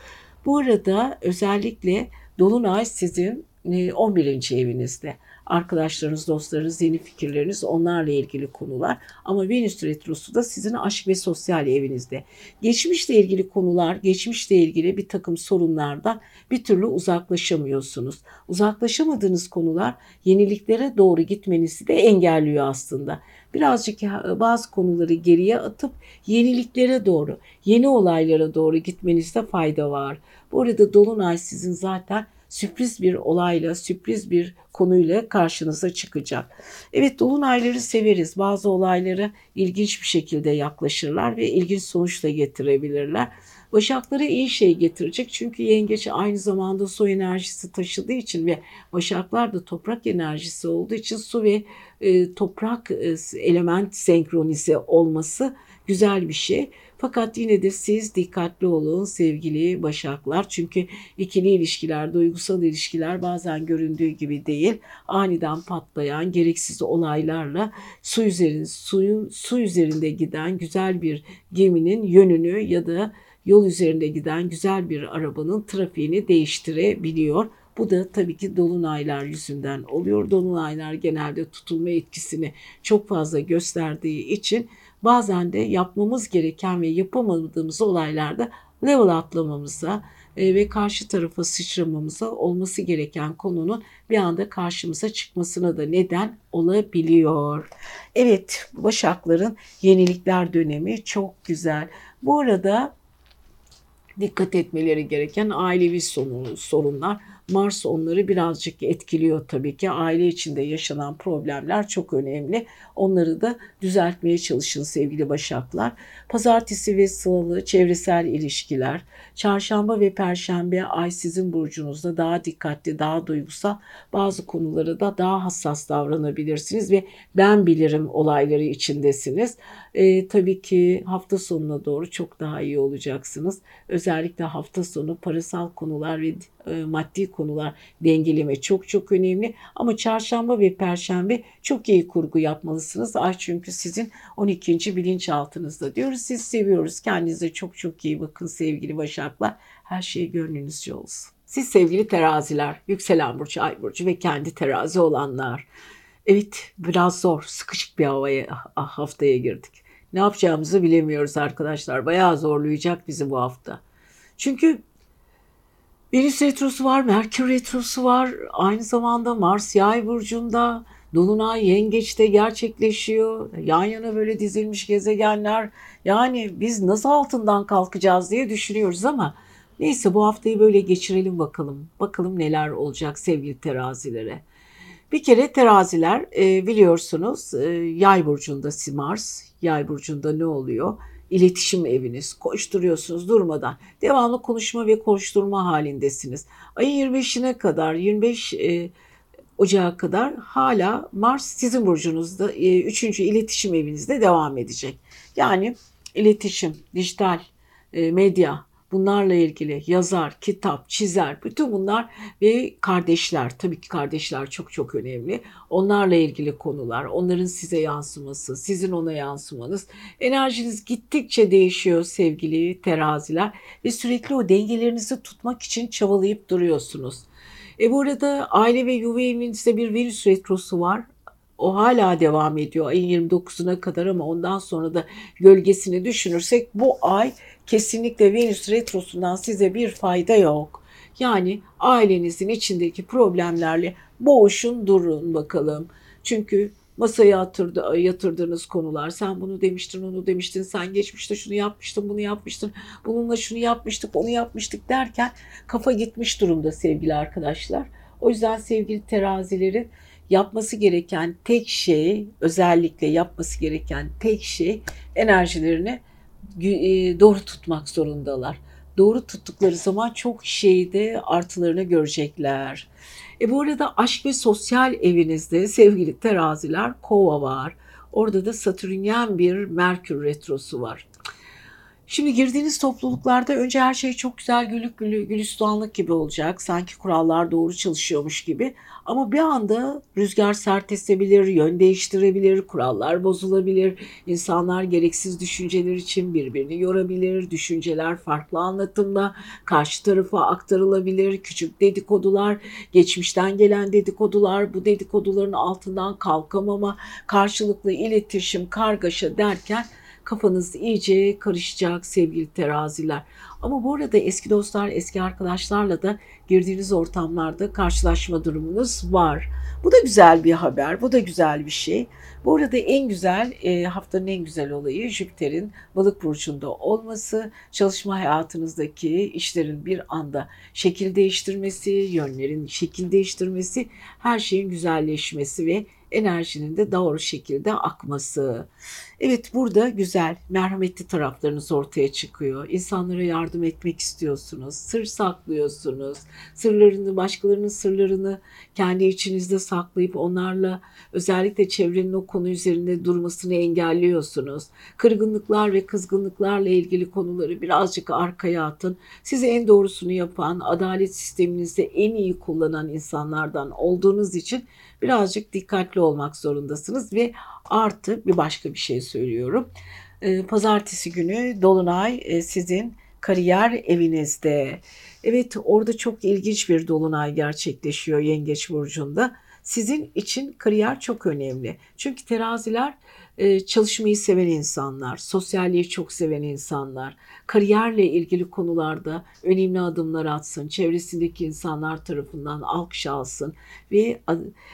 Speaker 1: Bu arada özellikle Dolunay sizin 11. E, evinizde arkadaşlarınız, dostlarınız, yeni fikirleriniz onlarla ilgili konular. Ama Venüs Retrosu da sizin aşk ve sosyal evinizde. Geçmişle ilgili konular, geçmişle ilgili bir takım sorunlardan bir türlü uzaklaşamıyorsunuz. Uzaklaşamadığınız konular yeniliklere doğru gitmenizi de engelliyor aslında. Birazcık bazı konuları geriye atıp yeniliklere doğru, yeni olaylara doğru gitmenizde fayda var. Bu arada Dolunay sizin zaten sürpriz bir olayla, sürpriz bir konuyla karşınıza çıkacak. Evet dolunayları severiz. Bazı olaylara ilginç bir şekilde yaklaşırlar ve ilginç sonuçla getirebilirler. Başaklara iyi şey getirecek çünkü yengeç aynı zamanda su enerjisi taşıdığı için ve başaklar da toprak enerjisi olduğu için su ve e, toprak e, element senkronize olması güzel bir şey. Fakat yine de siz dikkatli olun sevgili başaklar. Çünkü ikili ilişkiler, duygusal ilişkiler bazen göründüğü gibi değil. Aniden patlayan gereksiz olaylarla su üzerinde, suyun su üzerinde giden güzel bir geminin yönünü ya da yol üzerinde giden güzel bir arabanın trafiğini değiştirebiliyor. Bu da tabii ki dolunaylar yüzünden oluyor. Dolunaylar genelde tutulma etkisini çok fazla gösterdiği için bazen de yapmamız gereken ve yapamadığımız olaylarda level atlamamıza e, ve karşı tarafa sıçramamıza olması gereken konunun bir anda karşımıza çıkmasına da neden olabiliyor. Evet, Başakların yenilikler dönemi çok güzel. Bu arada dikkat etmeleri gereken ailevi sorunlar Mars onları birazcık etkiliyor tabii ki. Aile içinde yaşanan problemler çok önemli. Onları da düzeltmeye çalışın sevgili Başaklar. Pazartesi ve salı çevresel ilişkiler. Çarşamba ve perşembe ay sizin burcunuzda daha dikkatli, daha duygusal bazı konuları da daha hassas davranabilirsiniz ve ben bilirim olayları içindesiniz. E, tabii ki hafta sonuna doğru çok daha iyi olacaksınız. Özellikle hafta sonu parasal konular ve e, maddi konular dengeleme çok çok önemli. Ama çarşamba ve perşembe çok iyi kurgu yapmalısınız. Ay çünkü sizin 12. bilinçaltınızda diyoruz. Siz seviyoruz. Kendinize çok çok iyi bakın sevgili başaklar. Her şey gönlünüzce olsun. Siz sevgili teraziler, yükselen burcu, ay burcu ve kendi terazi olanlar. Evet biraz zor, sıkışık bir havaya, ah, haftaya girdik. Ne yapacağımızı bilemiyoruz arkadaşlar. Bayağı zorlayacak bizi bu hafta. Çünkü Venüs retrosu var, Merkür retrosu var. Aynı zamanda Mars yay burcunda, Dolunay yengeçte gerçekleşiyor. Yan yana böyle dizilmiş gezegenler. Yani biz nasıl altından kalkacağız diye düşünüyoruz ama neyse bu haftayı böyle geçirelim bakalım. Bakalım neler olacak sevgili terazilere. Bir kere teraziler e, biliyorsunuz e, yay burcunda Mars. Yay burcunda ne oluyor? iletişim eviniz. Koşturuyorsunuz durmadan. Devamlı konuşma ve koşturma halindesiniz. Ayın 25'ine kadar 25 e, Ocağı kadar hala Mars sizin burcunuzda 3. E, iletişim evinizde devam edecek. Yani iletişim, dijital e, medya, bunlarla ilgili yazar, kitap, çizer, bütün bunlar ve kardeşler, tabii ki kardeşler çok çok önemli. Onlarla ilgili konular, onların size yansıması, sizin ona yansımanız. Enerjiniz gittikçe değişiyor sevgili teraziler ve sürekli o dengelerinizi tutmak için çabalayıp duruyorsunuz. E bu arada aile ve yuva evinizde bir Venüs retrosu var. O hala devam ediyor ayın 29'una kadar ama ondan sonra da gölgesini düşünürsek bu ay kesinlikle Venüs retrosundan size bir fayda yok. Yani ailenizin içindeki problemlerle boğuşun durun bakalım. Çünkü masaya yatırdı, yatırdığınız konular. Sen bunu demiştin, onu demiştin, sen geçmişte şunu yapmıştın, bunu yapmıştın, bununla şunu yapmıştık, onu yapmıştık derken kafa gitmiş durumda sevgili arkadaşlar. O yüzden sevgili terazilerin yapması gereken tek şey, özellikle yapması gereken tek şey enerjilerini doğru tutmak zorundalar. Doğru tuttukları zaman çok şeyde artılarını görecekler. E bu arada aşk ve sosyal evinizde sevgili teraziler kova var. Orada da satürnyen bir Merkür retrosu var. Şimdi girdiğiniz topluluklarda önce her şey çok güzel gülük gülü, gülistanlık gibi olacak. Sanki kurallar doğru çalışıyormuş gibi. Ama bir anda rüzgar sert esebilir, yön değiştirebilir, kurallar bozulabilir. İnsanlar gereksiz düşünceler için birbirini yorabilir. Düşünceler farklı anlatımla karşı tarafa aktarılabilir. Küçük dedikodular, geçmişten gelen dedikodular, bu dedikoduların altından kalkamama, karşılıklı iletişim, kargaşa derken kafanız iyice karışacak sevgili teraziler. Ama bu arada eski dostlar, eski arkadaşlarla da girdiğiniz ortamlarda karşılaşma durumunuz var. Bu da güzel bir haber, bu da güzel bir şey. Bu arada en güzel, e, haftanın en güzel olayı Jüpiter'in balık burcunda olması, çalışma hayatınızdaki işlerin bir anda şekil değiştirmesi, yönlerin şekil değiştirmesi, her şeyin güzelleşmesi ve enerjinin de doğru şekilde akması. Evet burada güzel, merhametli taraflarınız ortaya çıkıyor. İnsanlara yardım etmek istiyorsunuz. Sır saklıyorsunuz. Sırlarını, başkalarının sırlarını kendi içinizde saklayıp onlarla özellikle çevrenin o konu üzerinde durmasını engelliyorsunuz. Kırgınlıklar ve kızgınlıklarla ilgili konuları birazcık arkaya atın. Size en doğrusunu yapan, adalet sisteminizde en iyi kullanan insanlardan olduğunuz için birazcık dikkatli olmak zorundasınız ve artı bir başka bir şey söylüyorum. Ee, pazartesi günü Dolunay e, sizin kariyer evinizde. Evet orada çok ilginç bir dolunay gerçekleşiyor Yengeç Burcu'nda. Sizin için kariyer çok önemli. Çünkü teraziler çalışmayı seven insanlar, sosyalliği çok seven insanlar, kariyerle ilgili konularda önemli adımlar atsın, çevresindeki insanlar tarafından alkış alsın ve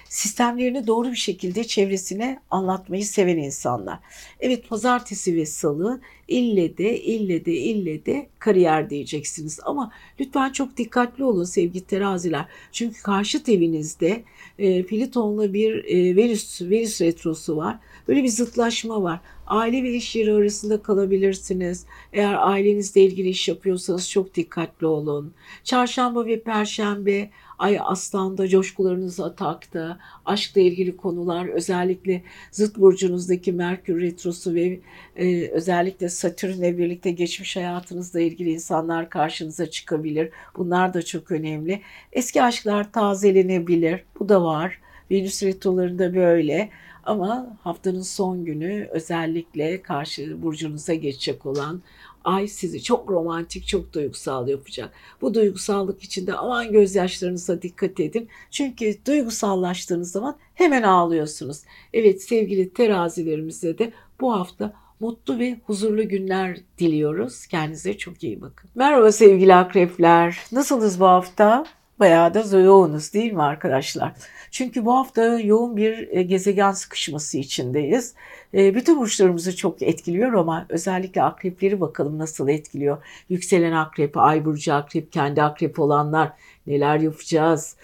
Speaker 1: sistemlerini doğru bir şekilde çevresine anlatmayı seven insanlar. Evet pazartesi ve salı ille de ille de ille de kariyer diyeceksiniz. Ama lütfen çok dikkatli olun sevgili teraziler. Çünkü karşıt evinizde e, Plüton'la bir e, Venüs, Venüs retrosu var. Böyle bir zıtlaşma var. Aile ve iş yeri arasında kalabilirsiniz. Eğer ailenizle ilgili iş yapıyorsanız çok dikkatli olun. Çarşamba ve perşembe Ay Aslan'da coşkularınız atakta, aşkla ilgili konular, özellikle zıt burcunuzdaki Merkür Retrosu ve e, özellikle Satürn'le birlikte geçmiş hayatınızla ilgili insanlar karşınıza çıkabilir. Bunlar da çok önemli. Eski aşklar tazelenebilir. Bu da var. Venüs retrolarında böyle. Ama haftanın son günü özellikle karşı burcunuza geçecek olan ay sizi çok romantik, çok duygusal yapacak. Bu duygusallık içinde aman gözyaşlarınıza dikkat edin. Çünkü duygusallaştığınız zaman hemen ağlıyorsunuz. Evet sevgili terazilerimize de bu hafta mutlu ve huzurlu günler diliyoruz. Kendinize çok iyi bakın. Merhaba sevgili akrepler. Nasılsınız bu hafta? Bayağı da yoğunuz değil mi arkadaşlar? Çünkü bu hafta yoğun bir e, gezegen sıkışması içindeyiz. E, bütün burçlarımızı çok etkiliyor ama özellikle akrepleri bakalım nasıl etkiliyor. Yükselen akrep, ay burcu akrep, kendi akrep olanlar neler yapacağız?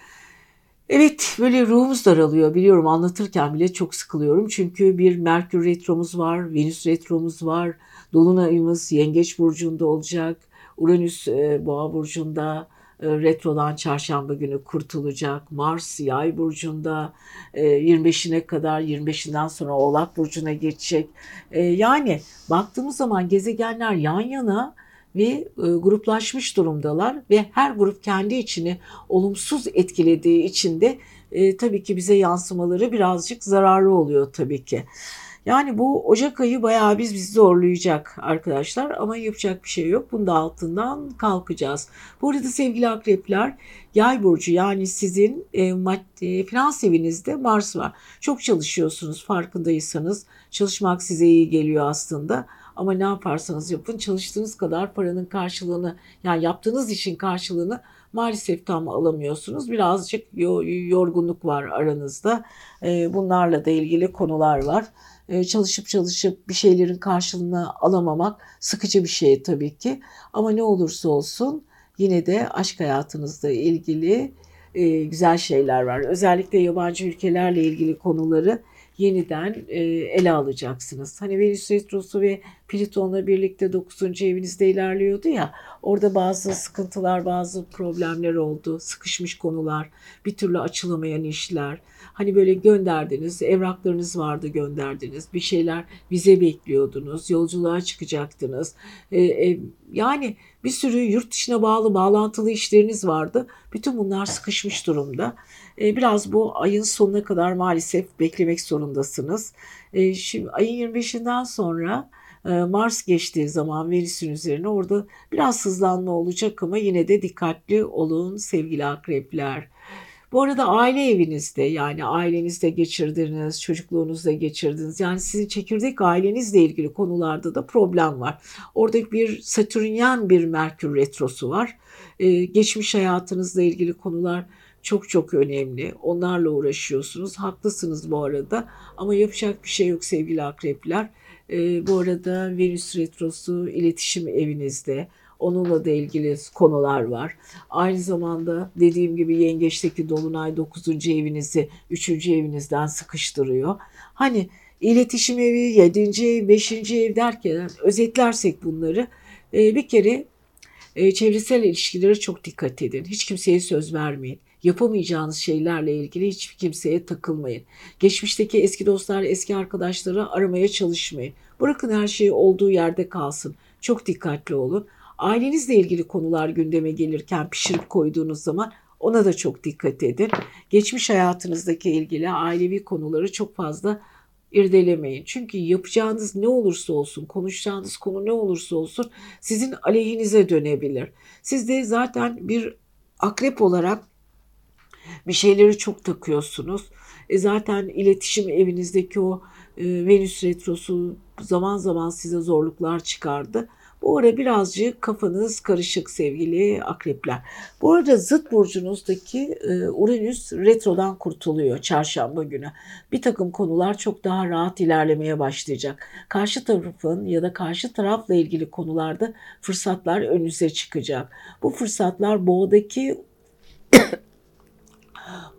Speaker 1: Evet böyle ruhumuz daralıyor biliyorum anlatırken bile çok sıkılıyorum. Çünkü bir Merkür retromuz var, Venüs retromuz var, Dolunayımız Yengeç burcunda olacak, Uranüs e, Boğa burcunda, retrodan çarşamba günü kurtulacak. Mars yay burcunda 25'ine e, kadar 25'inden sonra oğlak burcuna geçecek. E, yani baktığımız zaman gezegenler yan yana ve gruplaşmış durumdalar ve her grup kendi içini olumsuz etkilediği için de tabii ki bize yansımaları birazcık zararlı oluyor tabii ki. Yani bu Ocak ayı bayağı biz bizi zorlayacak arkadaşlar ama yapacak bir şey yok. Bunda altından kalkacağız. Bu arada sevgili akrepler yay burcu yani sizin e, maddi, finans evinizde Mars var. Çok çalışıyorsunuz farkındaysanız. Çalışmak size iyi geliyor aslında. Ama ne yaparsanız yapın çalıştığınız kadar paranın karşılığını yani yaptığınız işin karşılığını maalesef tam alamıyorsunuz. Birazcık yorgunluk var aranızda. E, bunlarla da ilgili konular var. E, çalışıp çalışıp bir şeylerin karşılığını alamamak sıkıcı bir şey tabii ki. Ama ne olursa olsun yine de aşk hayatınızla ilgili e, güzel şeyler var. Özellikle yabancı ülkelerle ilgili konuları yeniden e, ele alacaksınız. Hani Venüs Retrosu ve Plüton'la birlikte 9. evinizde ilerliyordu ya orada bazı sıkıntılar, bazı problemler oldu. Sıkışmış konular, bir türlü açılamayan işler. Hani böyle gönderdiniz, evraklarınız vardı gönderdiniz, bir şeyler vize bekliyordunuz, yolculuğa çıkacaktınız. E, e, yani bir sürü yurt dışına bağlı bağlantılı işleriniz vardı. Bütün bunlar sıkışmış durumda. E, biraz bu ayın sonuna kadar maalesef beklemek zorundasınız. E, şimdi ayın 25'inden sonra e, Mars geçtiği zaman Venüs'ün üzerine orada biraz hızlanma olacak ama yine de dikkatli olun sevgili akrepler. Bu arada aile evinizde yani ailenizde geçirdiğiniz, çocukluğunuzda geçirdiğiniz yani sizin çekirdek ailenizle ilgili konularda da problem var. Orada bir Satürnyen bir Merkür retrosu var. Ee, geçmiş hayatınızla ilgili konular çok çok önemli. Onlarla uğraşıyorsunuz. Haklısınız bu arada ama yapacak bir şey yok sevgili akrepler. Ee, bu arada Venüs Retrosu iletişim evinizde. Onunla da ilgili konular var. Aynı zamanda dediğim gibi yengeçteki dolunay 9. evinizi 3. evinizden sıkıştırıyor. Hani iletişim evi, 7. ev, 5. ev derken özetlersek bunları e, bir kere e, çevresel ilişkilere çok dikkat edin. Hiç kimseye söz vermeyin. Yapamayacağınız şeylerle ilgili hiçbir kimseye takılmayın. Geçmişteki eski dostlar, eski arkadaşları aramaya çalışmayın. Bırakın her şey olduğu yerde kalsın. Çok dikkatli olun. Ailenizle ilgili konular gündeme gelirken pişirip koyduğunuz zaman ona da çok dikkat edin. Geçmiş hayatınızdaki ilgili ailevi konuları çok fazla irdelemeyin. Çünkü yapacağınız ne olursa olsun, konuşacağınız konu ne olursa olsun sizin aleyhinize dönebilir. Siz de zaten bir akrep olarak bir şeyleri çok takıyorsunuz. E zaten iletişim evinizdeki o e, Venüs retrosu zaman zaman size zorluklar çıkardı. Bu ara birazcık kafanız karışık sevgili akrepler. Bu arada zıt burcunuzdaki e, Uranüs retrodan kurtuluyor çarşamba günü. Bir takım konular çok daha rahat ilerlemeye başlayacak. Karşı tarafın ya da karşı tarafla ilgili konularda fırsatlar önünüze çıkacak. Bu fırsatlar boğadaki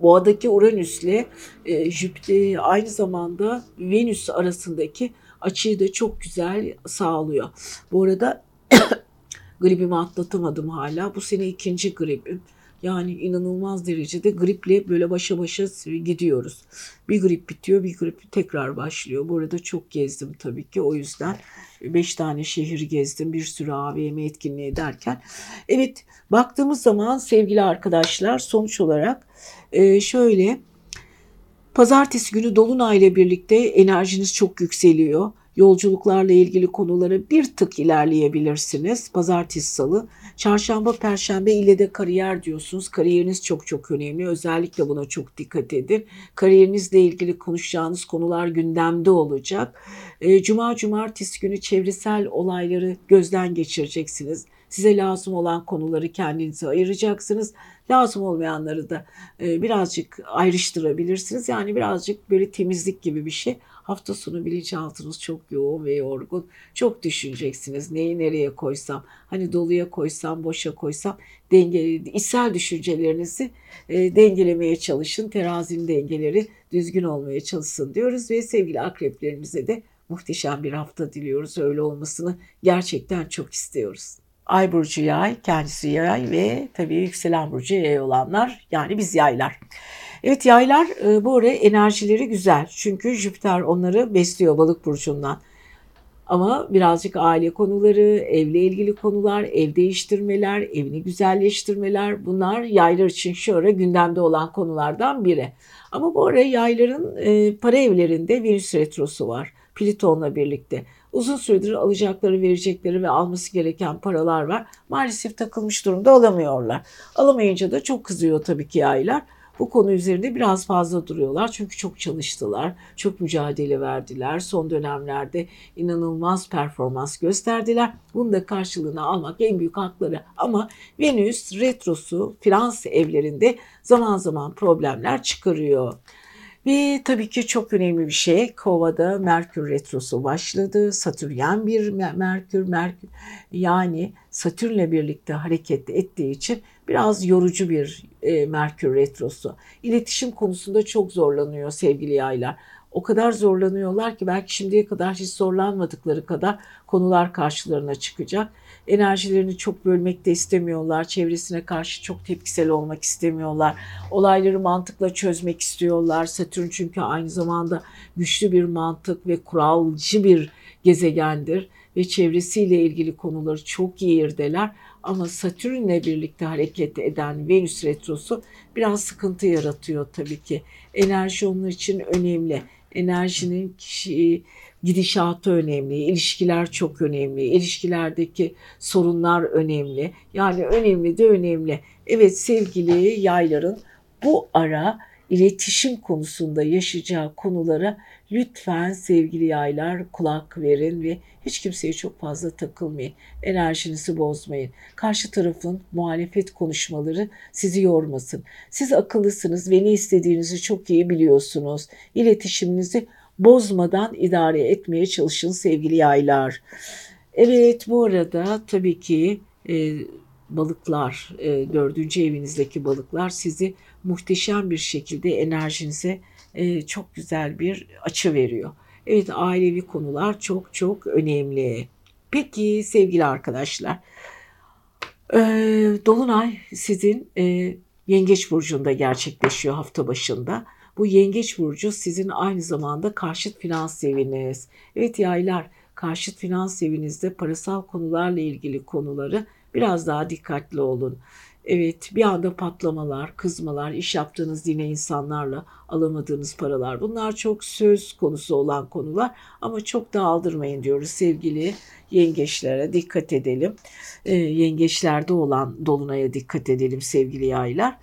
Speaker 1: Boğadaki Uranüs'le e, Jüpiter aynı zamanda Venüs arasındaki açıyı da çok güzel sağlıyor. Bu arada gripimi atlatamadım hala. Bu sene ikinci gripim. Yani inanılmaz derecede griple böyle başa başa gidiyoruz. Bir grip bitiyor, bir grip tekrar başlıyor. Bu arada çok gezdim tabii ki. O yüzden 5 tane şehir gezdim. Bir sürü AVM etkinliği derken. Evet baktığımız zaman sevgili arkadaşlar sonuç olarak e, şöyle pazartesi günü Dolunay ile birlikte enerjiniz çok yükseliyor. Yolculuklarla ilgili konulara bir tık ilerleyebilirsiniz. Pazartesi, salı. Çarşamba, perşembe ile de kariyer diyorsunuz. Kariyeriniz çok çok önemli. Özellikle buna çok dikkat edin. Kariyerinizle ilgili konuşacağınız konular gündemde olacak. E, Cuma, cumartesi günü çevresel olayları gözden geçireceksiniz. Size lazım olan konuları kendinize ayıracaksınız. Lazım olmayanları da e, birazcık ayrıştırabilirsiniz. Yani birazcık böyle temizlik gibi bir şey. Hafta sonu bilinçaltınız çok yoğun ve yorgun. Çok düşüneceksiniz. Neyi nereye koysam, hani doluya koysam, boşa koysam dengeli, içsel düşüncelerinizi e, dengelemeye çalışın. Terazinin dengeleri düzgün olmaya çalışsın diyoruz ve sevgili akreplerimize de muhteşem bir hafta diliyoruz. Öyle olmasını gerçekten çok istiyoruz. Ay burcu yay, kendisi yay ve tabii yükselen burcu yay olanlar yani biz yaylar. Evet yaylar e, bu ara enerjileri güzel. Çünkü Jüpiter onları besliyor balık burcundan. Ama birazcık aile konuları, evle ilgili konular, ev değiştirmeler, evini güzelleştirmeler bunlar yaylar için şu ara gündemde olan konulardan biri. Ama bu ara yayların e, para evlerinde Venüs retrosu var. Plüton'la birlikte. Uzun süredir alacakları, verecekleri ve alması gereken paralar var. Maalesef takılmış durumda alamıyorlar. Alamayınca da çok kızıyor tabii ki yaylar bu konu üzerinde biraz fazla duruyorlar. Çünkü çok çalıştılar, çok mücadele verdiler. Son dönemlerde inanılmaz performans gösterdiler. Bunu da karşılığını almak en büyük hakları. Ama Venüs retrosu finans evlerinde zaman zaman problemler çıkarıyor. Ve tabii ki çok önemli bir şey Kova'da Merkür Retrosu başladı. Satürn bir Merkür, Merkür yani Satürn'le birlikte hareket ettiği için biraz yorucu bir e, Merkür Retrosu. İletişim konusunda çok zorlanıyor sevgili yaylar. O kadar zorlanıyorlar ki belki şimdiye kadar hiç zorlanmadıkları kadar konular karşılarına çıkacak enerjilerini çok bölmek de istemiyorlar. Çevresine karşı çok tepkisel olmak istemiyorlar. Olayları mantıkla çözmek istiyorlar. Satürn çünkü aynı zamanda güçlü bir mantık ve kuralcı bir gezegendir ve çevresiyle ilgili konuları çok iyi irdeler. Ama Satürn'le birlikte hareket eden Venüs retrosu biraz sıkıntı yaratıyor tabii ki. Enerji onun için önemli. Enerjinin kişi, gidişatı önemli, ilişkiler çok önemli, ilişkilerdeki sorunlar önemli. Yani önemli de önemli. Evet sevgili yayların bu ara iletişim konusunda yaşayacağı konulara lütfen sevgili yaylar kulak verin ve hiç kimseye çok fazla takılmayın. Enerjinizi bozmayın. Karşı tarafın muhalefet konuşmaları sizi yormasın. Siz akıllısınız ve ne istediğinizi çok iyi biliyorsunuz. İletişiminizi bozmadan idare etmeye çalışın sevgili yaylar. Evet bu arada tabii ki e, balıklar, e, dördüncü evinizdeki balıklar sizi muhteşem bir şekilde enerjinize e, çok güzel bir açı veriyor. Evet ailevi konular çok çok önemli. Peki sevgili arkadaşlar, e, Dolunay sizin e, Yengeç Burcu'nda gerçekleşiyor hafta başında. Bu Yengeç Burcu sizin aynı zamanda karşıt finans eviniz. Evet yaylar karşıt finans evinizde parasal konularla ilgili konuları biraz daha dikkatli olun. Evet bir anda patlamalar, kızmalar, iş yaptığınız yine insanlarla alamadığınız paralar bunlar çok söz konusu olan konular ama çok da aldırmayın diyoruz sevgili yengeçlere dikkat edelim. E, yengeçlerde olan dolunaya dikkat edelim sevgili yaylar.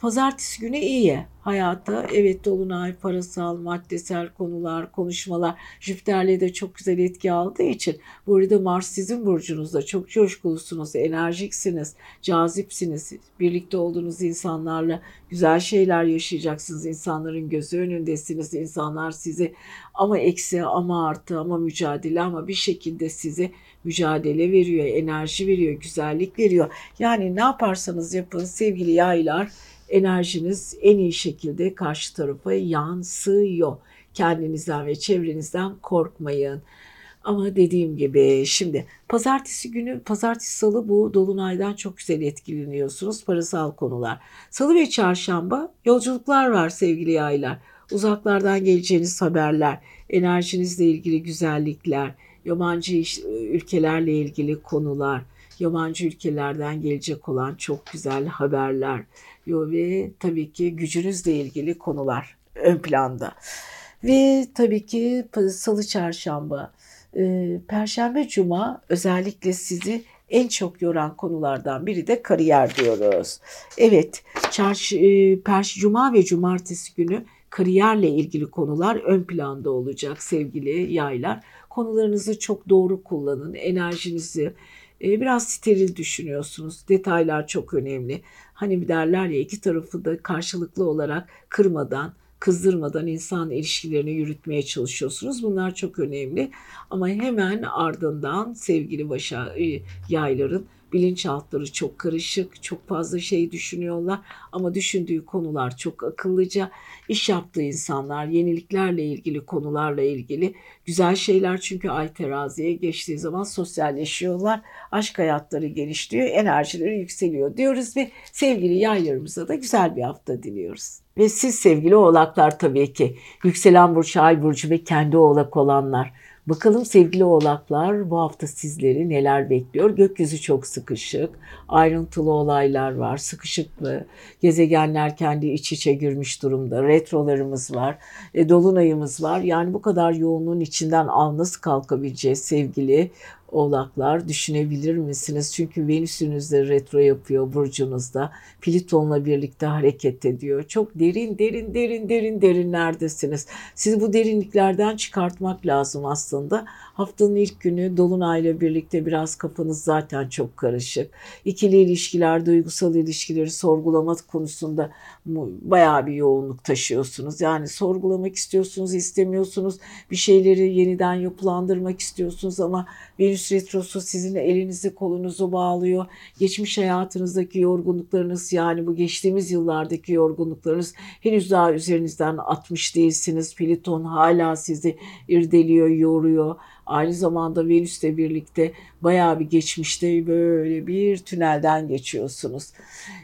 Speaker 1: Pazartesi günü iyi. Hayatta evet dolunay, parasal, maddesel konular, konuşmalar Jüpiter'le de çok güzel etki aldığı için burada Mars sizin burcunuzda çok coşkulusunuz, enerjiksiniz, cazipsiniz. Birlikte olduğunuz insanlarla güzel şeyler yaşayacaksınız. İnsanların gözü önündesiniz. İnsanlar sizi ama eksi ama artı ama mücadele ama bir şekilde size mücadele veriyor, enerji veriyor, güzellik veriyor. Yani ne yaparsanız yapın sevgili yaylar enerjiniz en iyi şekilde karşı tarafa yansıyor. Kendinizden ve çevrenizden korkmayın. Ama dediğim gibi şimdi pazartesi günü, pazartesi salı bu dolunaydan çok güzel etkileniyorsunuz parasal konular. Salı ve çarşamba yolculuklar var sevgili yaylar. Uzaklardan geleceğiniz haberler, enerjinizle ilgili güzellikler, yabancı iş, ülkelerle ilgili konular, yabancı ülkelerden gelecek olan çok güzel haberler ve tabii ki gücünüzle ilgili konular ön planda. Ve tabii ki salı çarşamba, e, perşembe cuma özellikle sizi en çok yoran konulardan biri de kariyer diyoruz. Evet, çarşı, e, perş, cuma ve cumartesi günü kariyerle ilgili konular ön planda olacak sevgili yaylar. Konularınızı çok doğru kullanın, enerjinizi e, biraz steril düşünüyorsunuz. Detaylar çok önemli. Hani derler ya iki tarafı da karşılıklı olarak kırmadan, kızdırmadan insan ilişkilerini yürütmeye çalışıyorsunuz. Bunlar çok önemli. Ama hemen ardından sevgili başa e, yayların bilinçaltları çok karışık, çok fazla şey düşünüyorlar ama düşündüğü konular çok akıllıca. İş yaptığı insanlar yeniliklerle ilgili konularla ilgili güzel şeyler çünkü ay teraziye geçtiği zaman sosyalleşiyorlar. Aşk hayatları gelişiyor, enerjileri yükseliyor diyoruz ve sevgili yaylarımıza da güzel bir hafta diliyoruz. Ve siz sevgili oğlaklar tabii ki yükselen burç, ay burcu ve kendi oğlak olanlar Bakalım sevgili oğlaklar bu hafta sizleri neler bekliyor? Gökyüzü çok sıkışık, ayrıntılı olaylar var, sıkışıklı. Gezegenler kendi iç içe girmiş durumda. Retrolarımız var, e, dolunayımız var. Yani bu kadar yoğunluğun içinden al nasıl kalkabileceğiz sevgili Oğlaklar düşünebilir misiniz? Çünkü Venüs'ünüz de retro yapıyor burcunuzda. Plüton'la birlikte hareket ediyor. Çok derin derin derin derin derinlerdesiniz. Siz bu derinliklerden çıkartmak lazım aslında. Haftanın ilk günü Dolunay'la birlikte biraz kafanız zaten çok karışık. İkili ilişkiler, duygusal ilişkileri sorgulamak konusunda bayağı bir yoğunluk taşıyorsunuz. Yani sorgulamak istiyorsunuz, istemiyorsunuz. Bir şeyleri yeniden yapılandırmak istiyorsunuz ama Venüs Retrosu sizin elinizi kolunuzu bağlıyor. Geçmiş hayatınızdaki yorgunluklarınız yani bu geçtiğimiz yıllardaki yorgunluklarınız henüz daha üzerinizden atmış değilsiniz. Plüton hala sizi irdeliyor, yoruyor. Aynı zamanda Venüs'le birlikte bayağı bir geçmişte böyle bir tünelden geçiyorsunuz.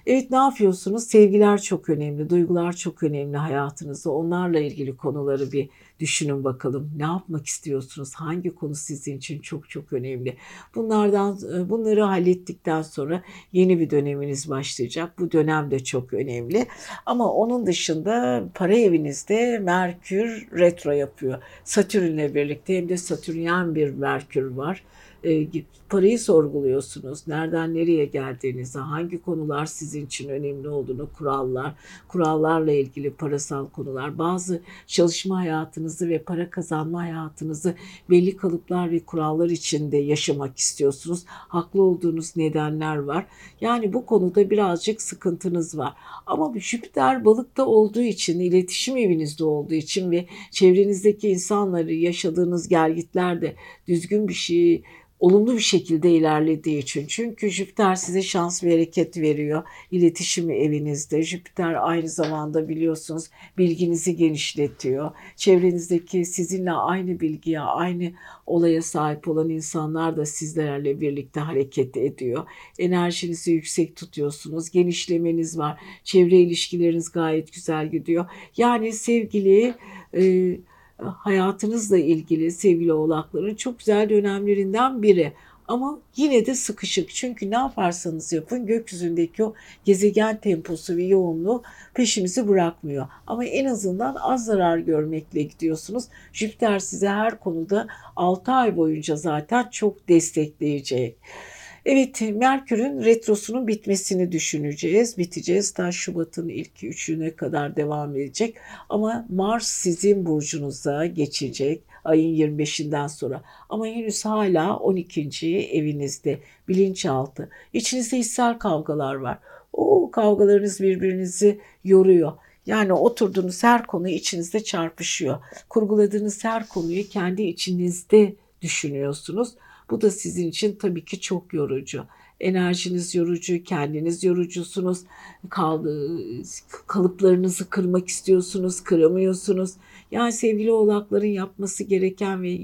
Speaker 1: Evet ne yapıyorsunuz? Sevgiler çok önemli, duygular çok önemli hayatınızda. Onlarla ilgili konuları bir düşünün bakalım. Ne yapmak istiyorsunuz? Hangi konu sizin için çok çok önemli? Bunlardan e, bunları hallettikten sonra yeni bir döneminiz başlayacak. Bu dönem de çok önemli. Ama onun dışında para evinizde Merkür retro yapıyor. Satürn'le birlikte hem de Satürnyen bir Merkür var e, parayı sorguluyorsunuz. Nereden nereye geldiğinizi, hangi konular sizin için önemli olduğunu, kurallar, kurallarla ilgili parasal konular, bazı çalışma hayatınızı ve para kazanma hayatınızı belli kalıplar ve kurallar içinde yaşamak istiyorsunuz. Haklı olduğunuz nedenler var. Yani bu konuda birazcık sıkıntınız var. Ama Jüpiter balıkta olduğu için, iletişim evinizde olduğu için ve çevrenizdeki insanları yaşadığınız gelgitlerde düzgün bir şey olumlu bir şekilde ilerlediği için. Çünkü Jüpiter size şans ve hareket veriyor. İletişimi evinizde. Jüpiter aynı zamanda biliyorsunuz bilginizi genişletiyor. Çevrenizdeki sizinle aynı bilgiye, aynı olaya sahip olan insanlar da sizlerle birlikte hareket ediyor. Enerjinizi yüksek tutuyorsunuz. Genişlemeniz var. Çevre ilişkileriniz gayet güzel gidiyor. Yani sevgili e, hayatınızla ilgili sevgili oğlakların çok güzel dönemlerinden biri. Ama yine de sıkışık. Çünkü ne yaparsanız yapın gökyüzündeki o gezegen temposu ve yoğunluğu peşimizi bırakmıyor. Ama en azından az zarar görmekle gidiyorsunuz. Jüpiter size her konuda 6 ay boyunca zaten çok destekleyecek. Evet Merkür'ün retrosunun bitmesini düşüneceğiz. Biteceğiz. Ta Şubat'ın ilk üçüne kadar devam edecek. Ama Mars sizin burcunuza geçecek ayın 25'inden sonra. Ama henüz hala 12. evinizde bilinçaltı. İçinizde hissel kavgalar var. O kavgalarınız birbirinizi yoruyor. Yani oturduğunuz her konu içinizde çarpışıyor. Kurguladığınız her konuyu kendi içinizde düşünüyorsunuz. Bu da sizin için tabii ki çok yorucu. Enerjiniz yorucu, kendiniz yorucusunuz. Kalıplarınızı kırmak istiyorsunuz, kıramıyorsunuz. Yani sevgili oğlakların yapması gereken ve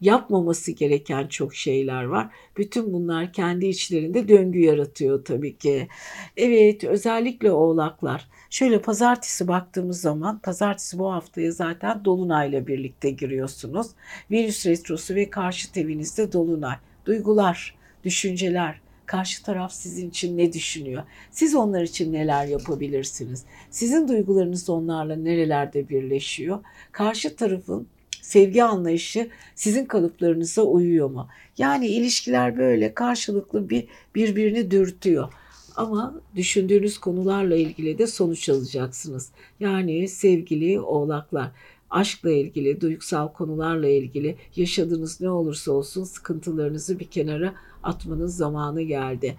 Speaker 1: yapmaması gereken çok şeyler var. Bütün bunlar kendi içlerinde döngü yaratıyor tabii ki. Evet özellikle oğlaklar. Şöyle pazartesi baktığımız zaman pazartesi bu haftaya zaten dolunayla birlikte giriyorsunuz. Venüs retrosu ve karşı evinizde dolunay. Duygular, düşünceler, karşı taraf sizin için ne düşünüyor? Siz onlar için neler yapabilirsiniz? Sizin duygularınız onlarla nerelerde birleşiyor? Karşı tarafın sevgi anlayışı sizin kalıplarınıza uyuyor mu? Yani ilişkiler böyle karşılıklı bir birbirini dürtüyor. Ama düşündüğünüz konularla ilgili de sonuç alacaksınız. Yani sevgili oğlaklar aşkla ilgili, duygusal konularla ilgili yaşadığınız ne olursa olsun sıkıntılarınızı bir kenara atmanız zamanı geldi.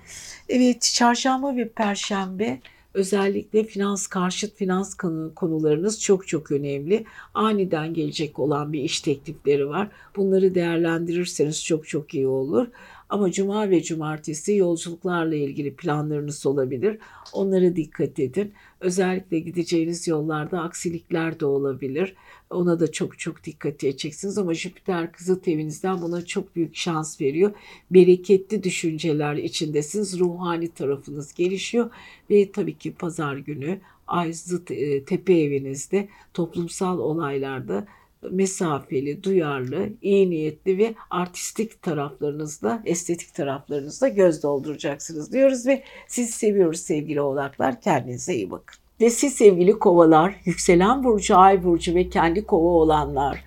Speaker 1: Evet, çarşamba ve perşembe özellikle finans karşıt finans konularınız çok çok önemli. Aniden gelecek olan bir iş teklifleri var. Bunları değerlendirirseniz çok çok iyi olur. Ama cuma ve cumartesi yolculuklarla ilgili planlarınız olabilir. Onlara dikkat edin. Özellikle gideceğiniz yollarda aksilikler de olabilir. Ona da çok çok dikkat edeceksiniz ama Jüpiter kızıt evinizden buna çok büyük şans veriyor. Bereketli düşünceler içindesiniz. Ruhani tarafınız gelişiyor ve tabii ki pazar günü Ay zıt e, tepe evinizde toplumsal olaylarda mesafeli, duyarlı, iyi niyetli ve artistik taraflarınızla, estetik taraflarınızla göz dolduracaksınız diyoruz ve sizi seviyoruz sevgili oğlaklar. Kendinize iyi bakın. Ve siz sevgili kovalar, yükselen burcu, ay burcu ve kendi kova olanlar.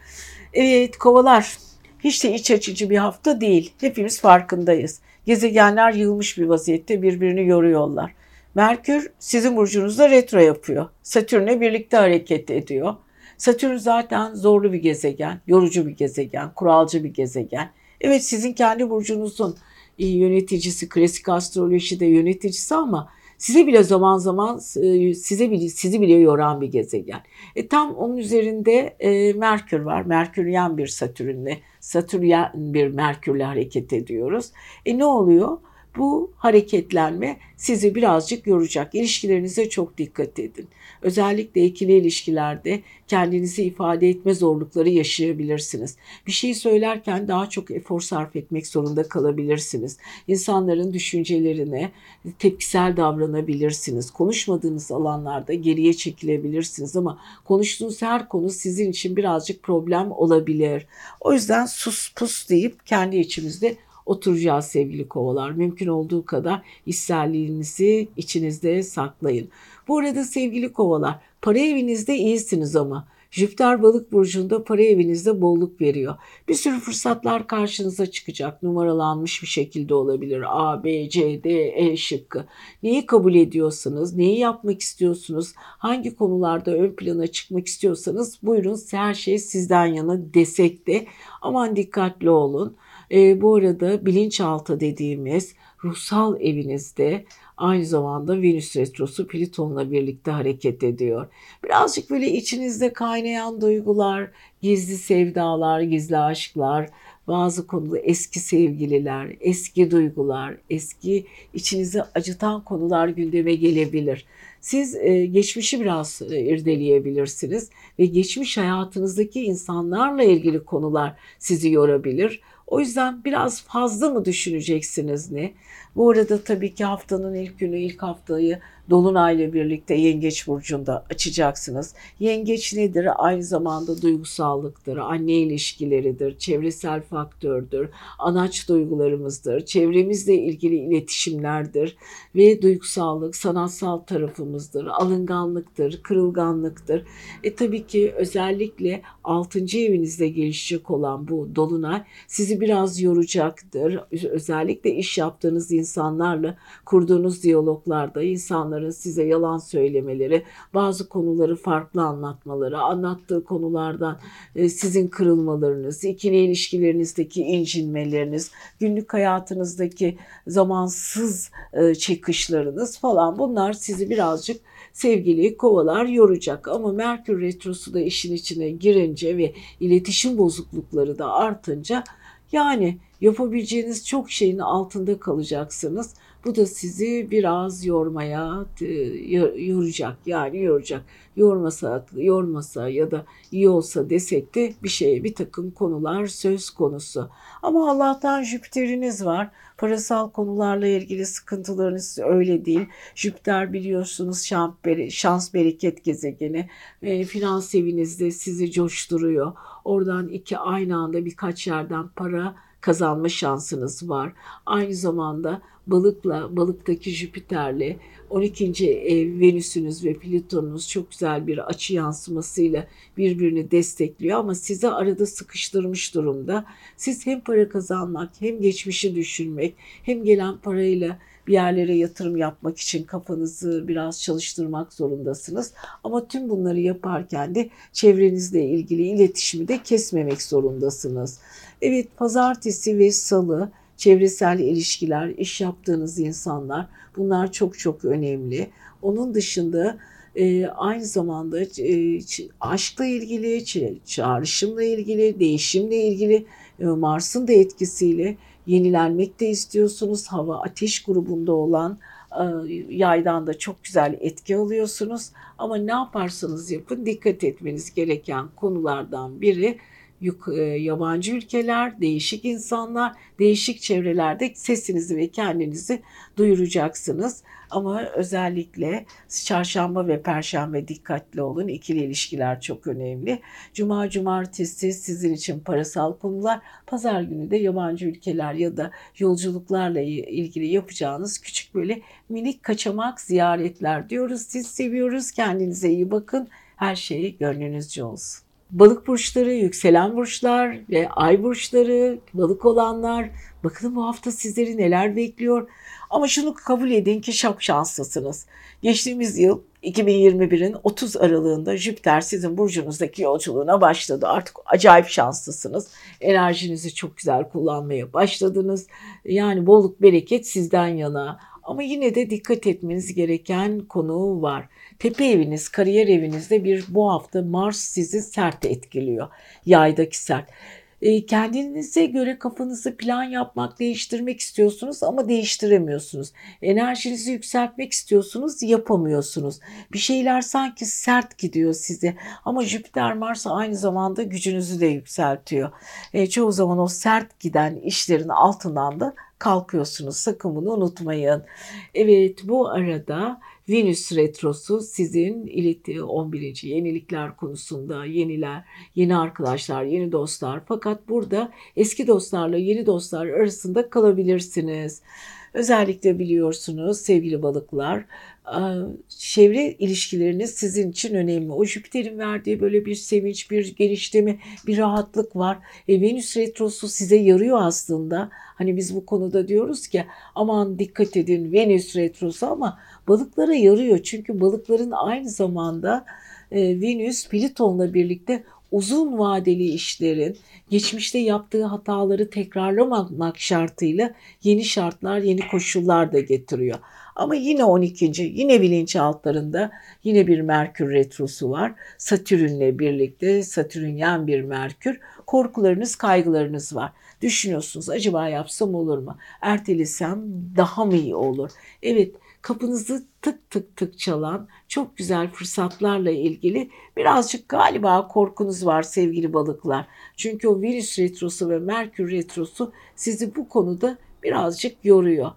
Speaker 1: Evet kovalar hiç de iç açıcı bir hafta değil. Hepimiz farkındayız. Gezegenler yığılmış bir vaziyette birbirini yoruyorlar. Merkür sizin burcunuzda retro yapıyor. Satürn'le birlikte hareket ediyor. Satürn zaten zorlu bir gezegen, yorucu bir gezegen, kuralcı bir gezegen. Evet sizin kendi burcunuzun e, yöneticisi, klasik astrolojide yöneticisi ama size bile zaman zaman e, size bile sizi bile yoran bir gezegen. E, tam onun üzerinde e, Merkür var. Merküryen bir Satürn'le, Satürnyen bir Merkür'le hareket ediyoruz. E ne oluyor? Bu hareketlenme sizi birazcık yoracak. İlişkilerinize çok dikkat edin. Özellikle ikili ilişkilerde kendinizi ifade etme zorlukları yaşayabilirsiniz. Bir şey söylerken daha çok efor sarf etmek zorunda kalabilirsiniz. İnsanların düşüncelerine tepkisel davranabilirsiniz. Konuşmadığınız alanlarda geriye çekilebilirsiniz ama konuştuğunuz her konu sizin için birazcık problem olabilir. O yüzden sus pus deyip kendi içimizde oturacağız sevgili kovalar. Mümkün olduğu kadar içselliğinizi içinizde saklayın. Bu arada sevgili kovalar para evinizde iyisiniz ama. Jüpiter balık burcunda para evinizde bolluk veriyor. Bir sürü fırsatlar karşınıza çıkacak. Numaralanmış bir şekilde olabilir. A, B, C, D, E şıkkı. Neyi kabul ediyorsanız, neyi yapmak istiyorsunuz, hangi konularda ön plana çıkmak istiyorsanız buyurun her şey sizden yana desek de aman dikkatli olun. E, bu arada bilinçaltı dediğimiz ruhsal evinizde aynı zamanda Venüs Retrosu Plüton'la birlikte hareket ediyor. Birazcık böyle içinizde kaynayan duygular, gizli sevdalar, gizli aşklar, bazı konuda eski sevgililer, eski duygular, eski içinizi acıtan konular gündeme gelebilir. Siz e, geçmişi biraz e, irdeleyebilirsiniz ve geçmiş hayatınızdaki insanlarla ilgili konular sizi yorabilir. O yüzden biraz fazla mı düşüneceksiniz ne? Bu arada tabii ki haftanın ilk günü, ilk haftayı Dolunay'la birlikte Yengeç Burcu'nda açacaksınız. Yengeç nedir? Aynı zamanda duygusallıktır, anne ilişkileridir, çevresel faktördür, anaç duygularımızdır, çevremizle ilgili iletişimlerdir ve duygusallık, sanatsal tarafımızdır, alınganlıktır, kırılganlıktır. E tabii ki özellikle 6. evinizde gelişecek olan bu Dolunay sizi biraz yoracaktır. Özellikle iş yaptığınız insanlarla kurduğunuz diyaloglarda insanlar insanların size yalan söylemeleri, bazı konuları farklı anlatmaları, anlattığı konulardan e, sizin kırılmalarınız, ikili ilişkilerinizdeki incinmeleriniz, günlük hayatınızdaki zamansız e, çekişleriniz falan bunlar sizi birazcık sevgili kovalar yoracak. Ama Merkür Retrosu da işin içine girince ve iletişim bozuklukları da artınca yani yapabileceğiniz çok şeyin altında kalacaksınız. Bu da sizi biraz yormaya yoracak yani yoracak. Yormasa, yormasa ya da iyi olsa desek de bir şeye bir takım konular söz konusu. Ama Allah'tan Jüpiter'iniz var. Parasal konularla ilgili sıkıntılarınız öyle değil. Jüpiter biliyorsunuz şans bereket gezegeni. E, finans evinizde sizi coşturuyor. Oradan iki aynı anda birkaç yerden para kazanma şansınız var. Aynı zamanda balıkla, balıktaki Jüpiter'le 12. ev Venüs'ünüz ve Plüton'unuz çok güzel bir açı yansımasıyla birbirini destekliyor ama sizi arada sıkıştırmış durumda. Siz hem para kazanmak hem geçmişi düşünmek hem gelen parayla bir yerlere yatırım yapmak için kafanızı biraz çalıştırmak zorundasınız. Ama tüm bunları yaparken de çevrenizle ilgili iletişimi de kesmemek zorundasınız. Evet pazartesi ve salı çevresel ilişkiler, iş yaptığınız insanlar bunlar çok çok önemli. Onun dışında e, aynı zamanda e, aşkla ilgili, çağrışımla ilgili, değişimle ilgili e, Mars'ın da etkisiyle yenilenmek de istiyorsunuz. Hava ateş grubunda olan e, yaydan da çok güzel etki alıyorsunuz. Ama ne yaparsanız yapın dikkat etmeniz gereken konulardan biri yabancı ülkeler, değişik insanlar, değişik çevrelerde sesinizi ve kendinizi duyuracaksınız. Ama özellikle çarşamba ve perşembe dikkatli olun. İkili ilişkiler çok önemli. Cuma, cumartesi sizin için parasal konular. Pazar günü de yabancı ülkeler ya da yolculuklarla ilgili yapacağınız küçük böyle minik kaçamak ziyaretler diyoruz. Siz seviyoruz. Kendinize iyi bakın. Her şey gönlünüzce olsun. Balık burçları, yükselen burçlar ve ay burçları, balık olanlar. Bakın bu hafta sizleri neler bekliyor. Ama şunu kabul edin ki çok şanslısınız. Geçtiğimiz yıl 2021'in 30 aralığında Jüpiter sizin burcunuzdaki yolculuğuna başladı. Artık acayip şanslısınız. Enerjinizi çok güzel kullanmaya başladınız. Yani bolluk bereket sizden yana. Ama yine de dikkat etmeniz gereken konu var. Tepe eviniz, kariyer evinizde bir bu hafta Mars sizi sert etkiliyor. Yaydaki sert. E, kendinize göre kafanızı plan yapmak, değiştirmek istiyorsunuz ama değiştiremiyorsunuz. Enerjinizi yükseltmek istiyorsunuz, yapamıyorsunuz. Bir şeyler sanki sert gidiyor size ama Jüpiter Mars aynı zamanda gücünüzü de yükseltiyor. E, çoğu zaman o sert giden işlerin altından da kalkıyorsunuz. Sakın bunu unutmayın. Evet bu arada Venüs retrosu sizin ileti 11. yenilikler konusunda yeniler, yeni arkadaşlar, yeni dostlar. Fakat burada eski dostlarla yeni dostlar arasında kalabilirsiniz. Özellikle biliyorsunuz sevgili balıklar çevre ilişkileriniz sizin için önemli. O Jüpiter'in verdiği böyle bir sevinç, bir genişleme, bir rahatlık var. E, Venüs retrosu size yarıyor aslında. Hani biz bu konuda diyoruz ki aman dikkat edin Venüs retrosu ama balıklara yarıyor. Çünkü balıkların aynı zamanda e, Venüs Plüton'la birlikte uzun vadeli işlerin geçmişte yaptığı hataları tekrarlamamak şartıyla yeni şartlar, yeni koşullar da getiriyor. Ama yine 12. yine bilinçaltlarında yine bir Merkür retrosu var. Satürn'le birlikte Satürnyen bir Merkür. Korkularınız, kaygılarınız var. Düşünüyorsunuz acaba yapsam olur mu? Ertelesem daha mı iyi olur? Evet kapınızı tık tık tık çalan çok güzel fırsatlarla ilgili birazcık galiba korkunuz var sevgili balıklar. Çünkü o Venüs retrosu ve Merkür retrosu sizi bu konuda birazcık yoruyor.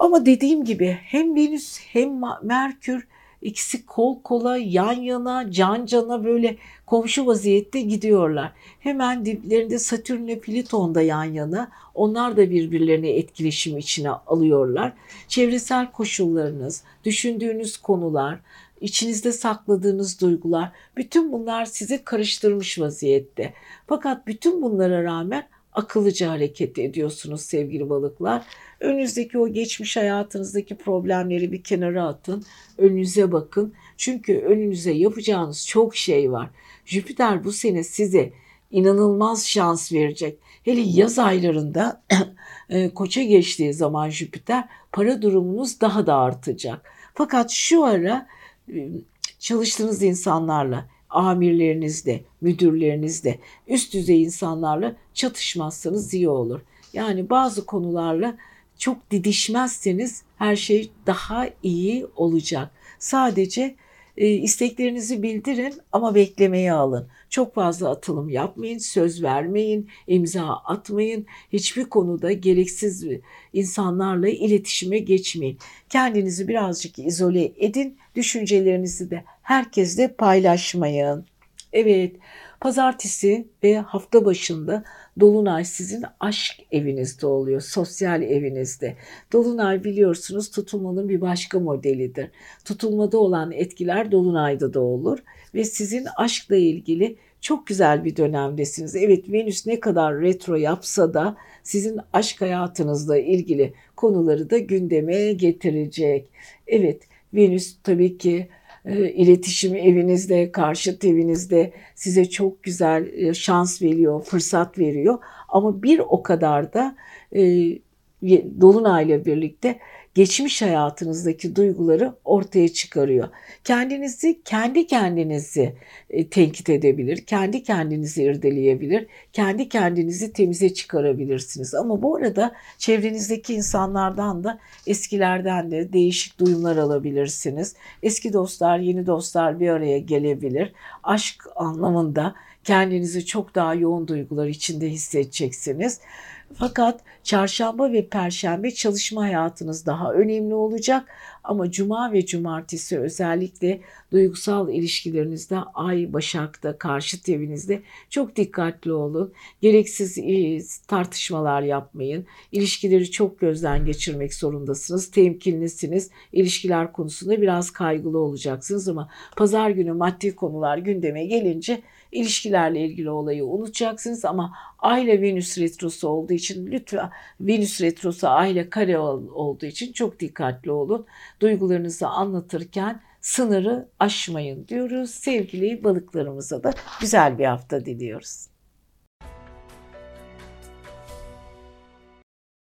Speaker 1: Ama dediğim gibi hem Venüs hem Merkür ikisi kol kola yan yana can cana böyle komşu vaziyette gidiyorlar. Hemen diplerinde Satürn ile Plüton da yan yana. Onlar da birbirlerini etkileşim içine alıyorlar. Çevresel koşullarınız, düşündüğünüz konular, içinizde sakladığınız duygular bütün bunlar sizi karıştırmış vaziyette. Fakat bütün bunlara rağmen akıllıca hareket ediyorsunuz sevgili balıklar. Önünüzdeki o geçmiş hayatınızdaki problemleri bir kenara atın. Önünüze bakın. Çünkü önünüze yapacağınız çok şey var. Jüpiter bu sene size inanılmaz şans verecek. Hele yaz aylarında e, koça geçtiği zaman Jüpiter para durumunuz daha da artacak. Fakat şu ara e, çalıştığınız insanlarla amirlerinizle, müdürlerinizle, üst düzey insanlarla çatışmazsanız iyi olur. Yani bazı konularla çok didişmezseniz her şey daha iyi olacak. Sadece e, isteklerinizi bildirin ama beklemeye alın. Çok fazla atılım yapmayın, söz vermeyin, imza atmayın. Hiçbir konuda gereksiz insanlarla iletişime geçmeyin. Kendinizi birazcık izole edin. Düşüncelerinizi de herkesle paylaşmayın. Evet, pazartesi ve hafta başında Dolunay sizin aşk evinizde oluyor, sosyal evinizde. Dolunay biliyorsunuz tutulmanın bir başka modelidir. Tutulmada olan etkiler Dolunay'da da olur ve sizin aşkla ilgili çok güzel bir dönemdesiniz. Evet Venüs ne kadar retro yapsa da sizin aşk hayatınızla ilgili konuları da gündeme getirecek. Evet Venüs tabii ki iletişim evinizde, karşıt evinizde size çok güzel e, şans veriyor, fırsat veriyor. Ama bir o kadar da e, Dolunay'la birlikte geçmiş hayatınızdaki duyguları ortaya çıkarıyor. Kendinizi kendi kendinizi e, tenkit edebilir, kendi kendinizi irdeleyebilir, kendi kendinizi temize çıkarabilirsiniz. Ama bu arada çevrenizdeki insanlardan da eskilerden de değişik duyumlar alabilirsiniz. Eski dostlar, yeni dostlar bir araya gelebilir. Aşk anlamında kendinizi çok daha yoğun duygular içinde hissedeceksiniz. Fakat çarşamba ve perşembe çalışma hayatınız daha önemli olacak. Ama cuma ve cumartesi özellikle duygusal ilişkilerinizde ay başakta karşıt evinizde çok dikkatli olun. Gereksiz e, tartışmalar yapmayın. İlişkileri çok gözden geçirmek zorundasınız. Temkinlisiniz. İlişkiler konusunda biraz kaygılı olacaksınız ama pazar günü maddi konular gündeme gelince ilişkilerle ilgili olayı unutacaksınız ama aile Venüs retrosu olduğu için lütfen Venüs retrosu aile kare olduğu için çok dikkatli olun. Duygularınızı anlatırken sınırı aşmayın diyoruz. Sevgili balıklarımıza da güzel bir hafta diliyoruz.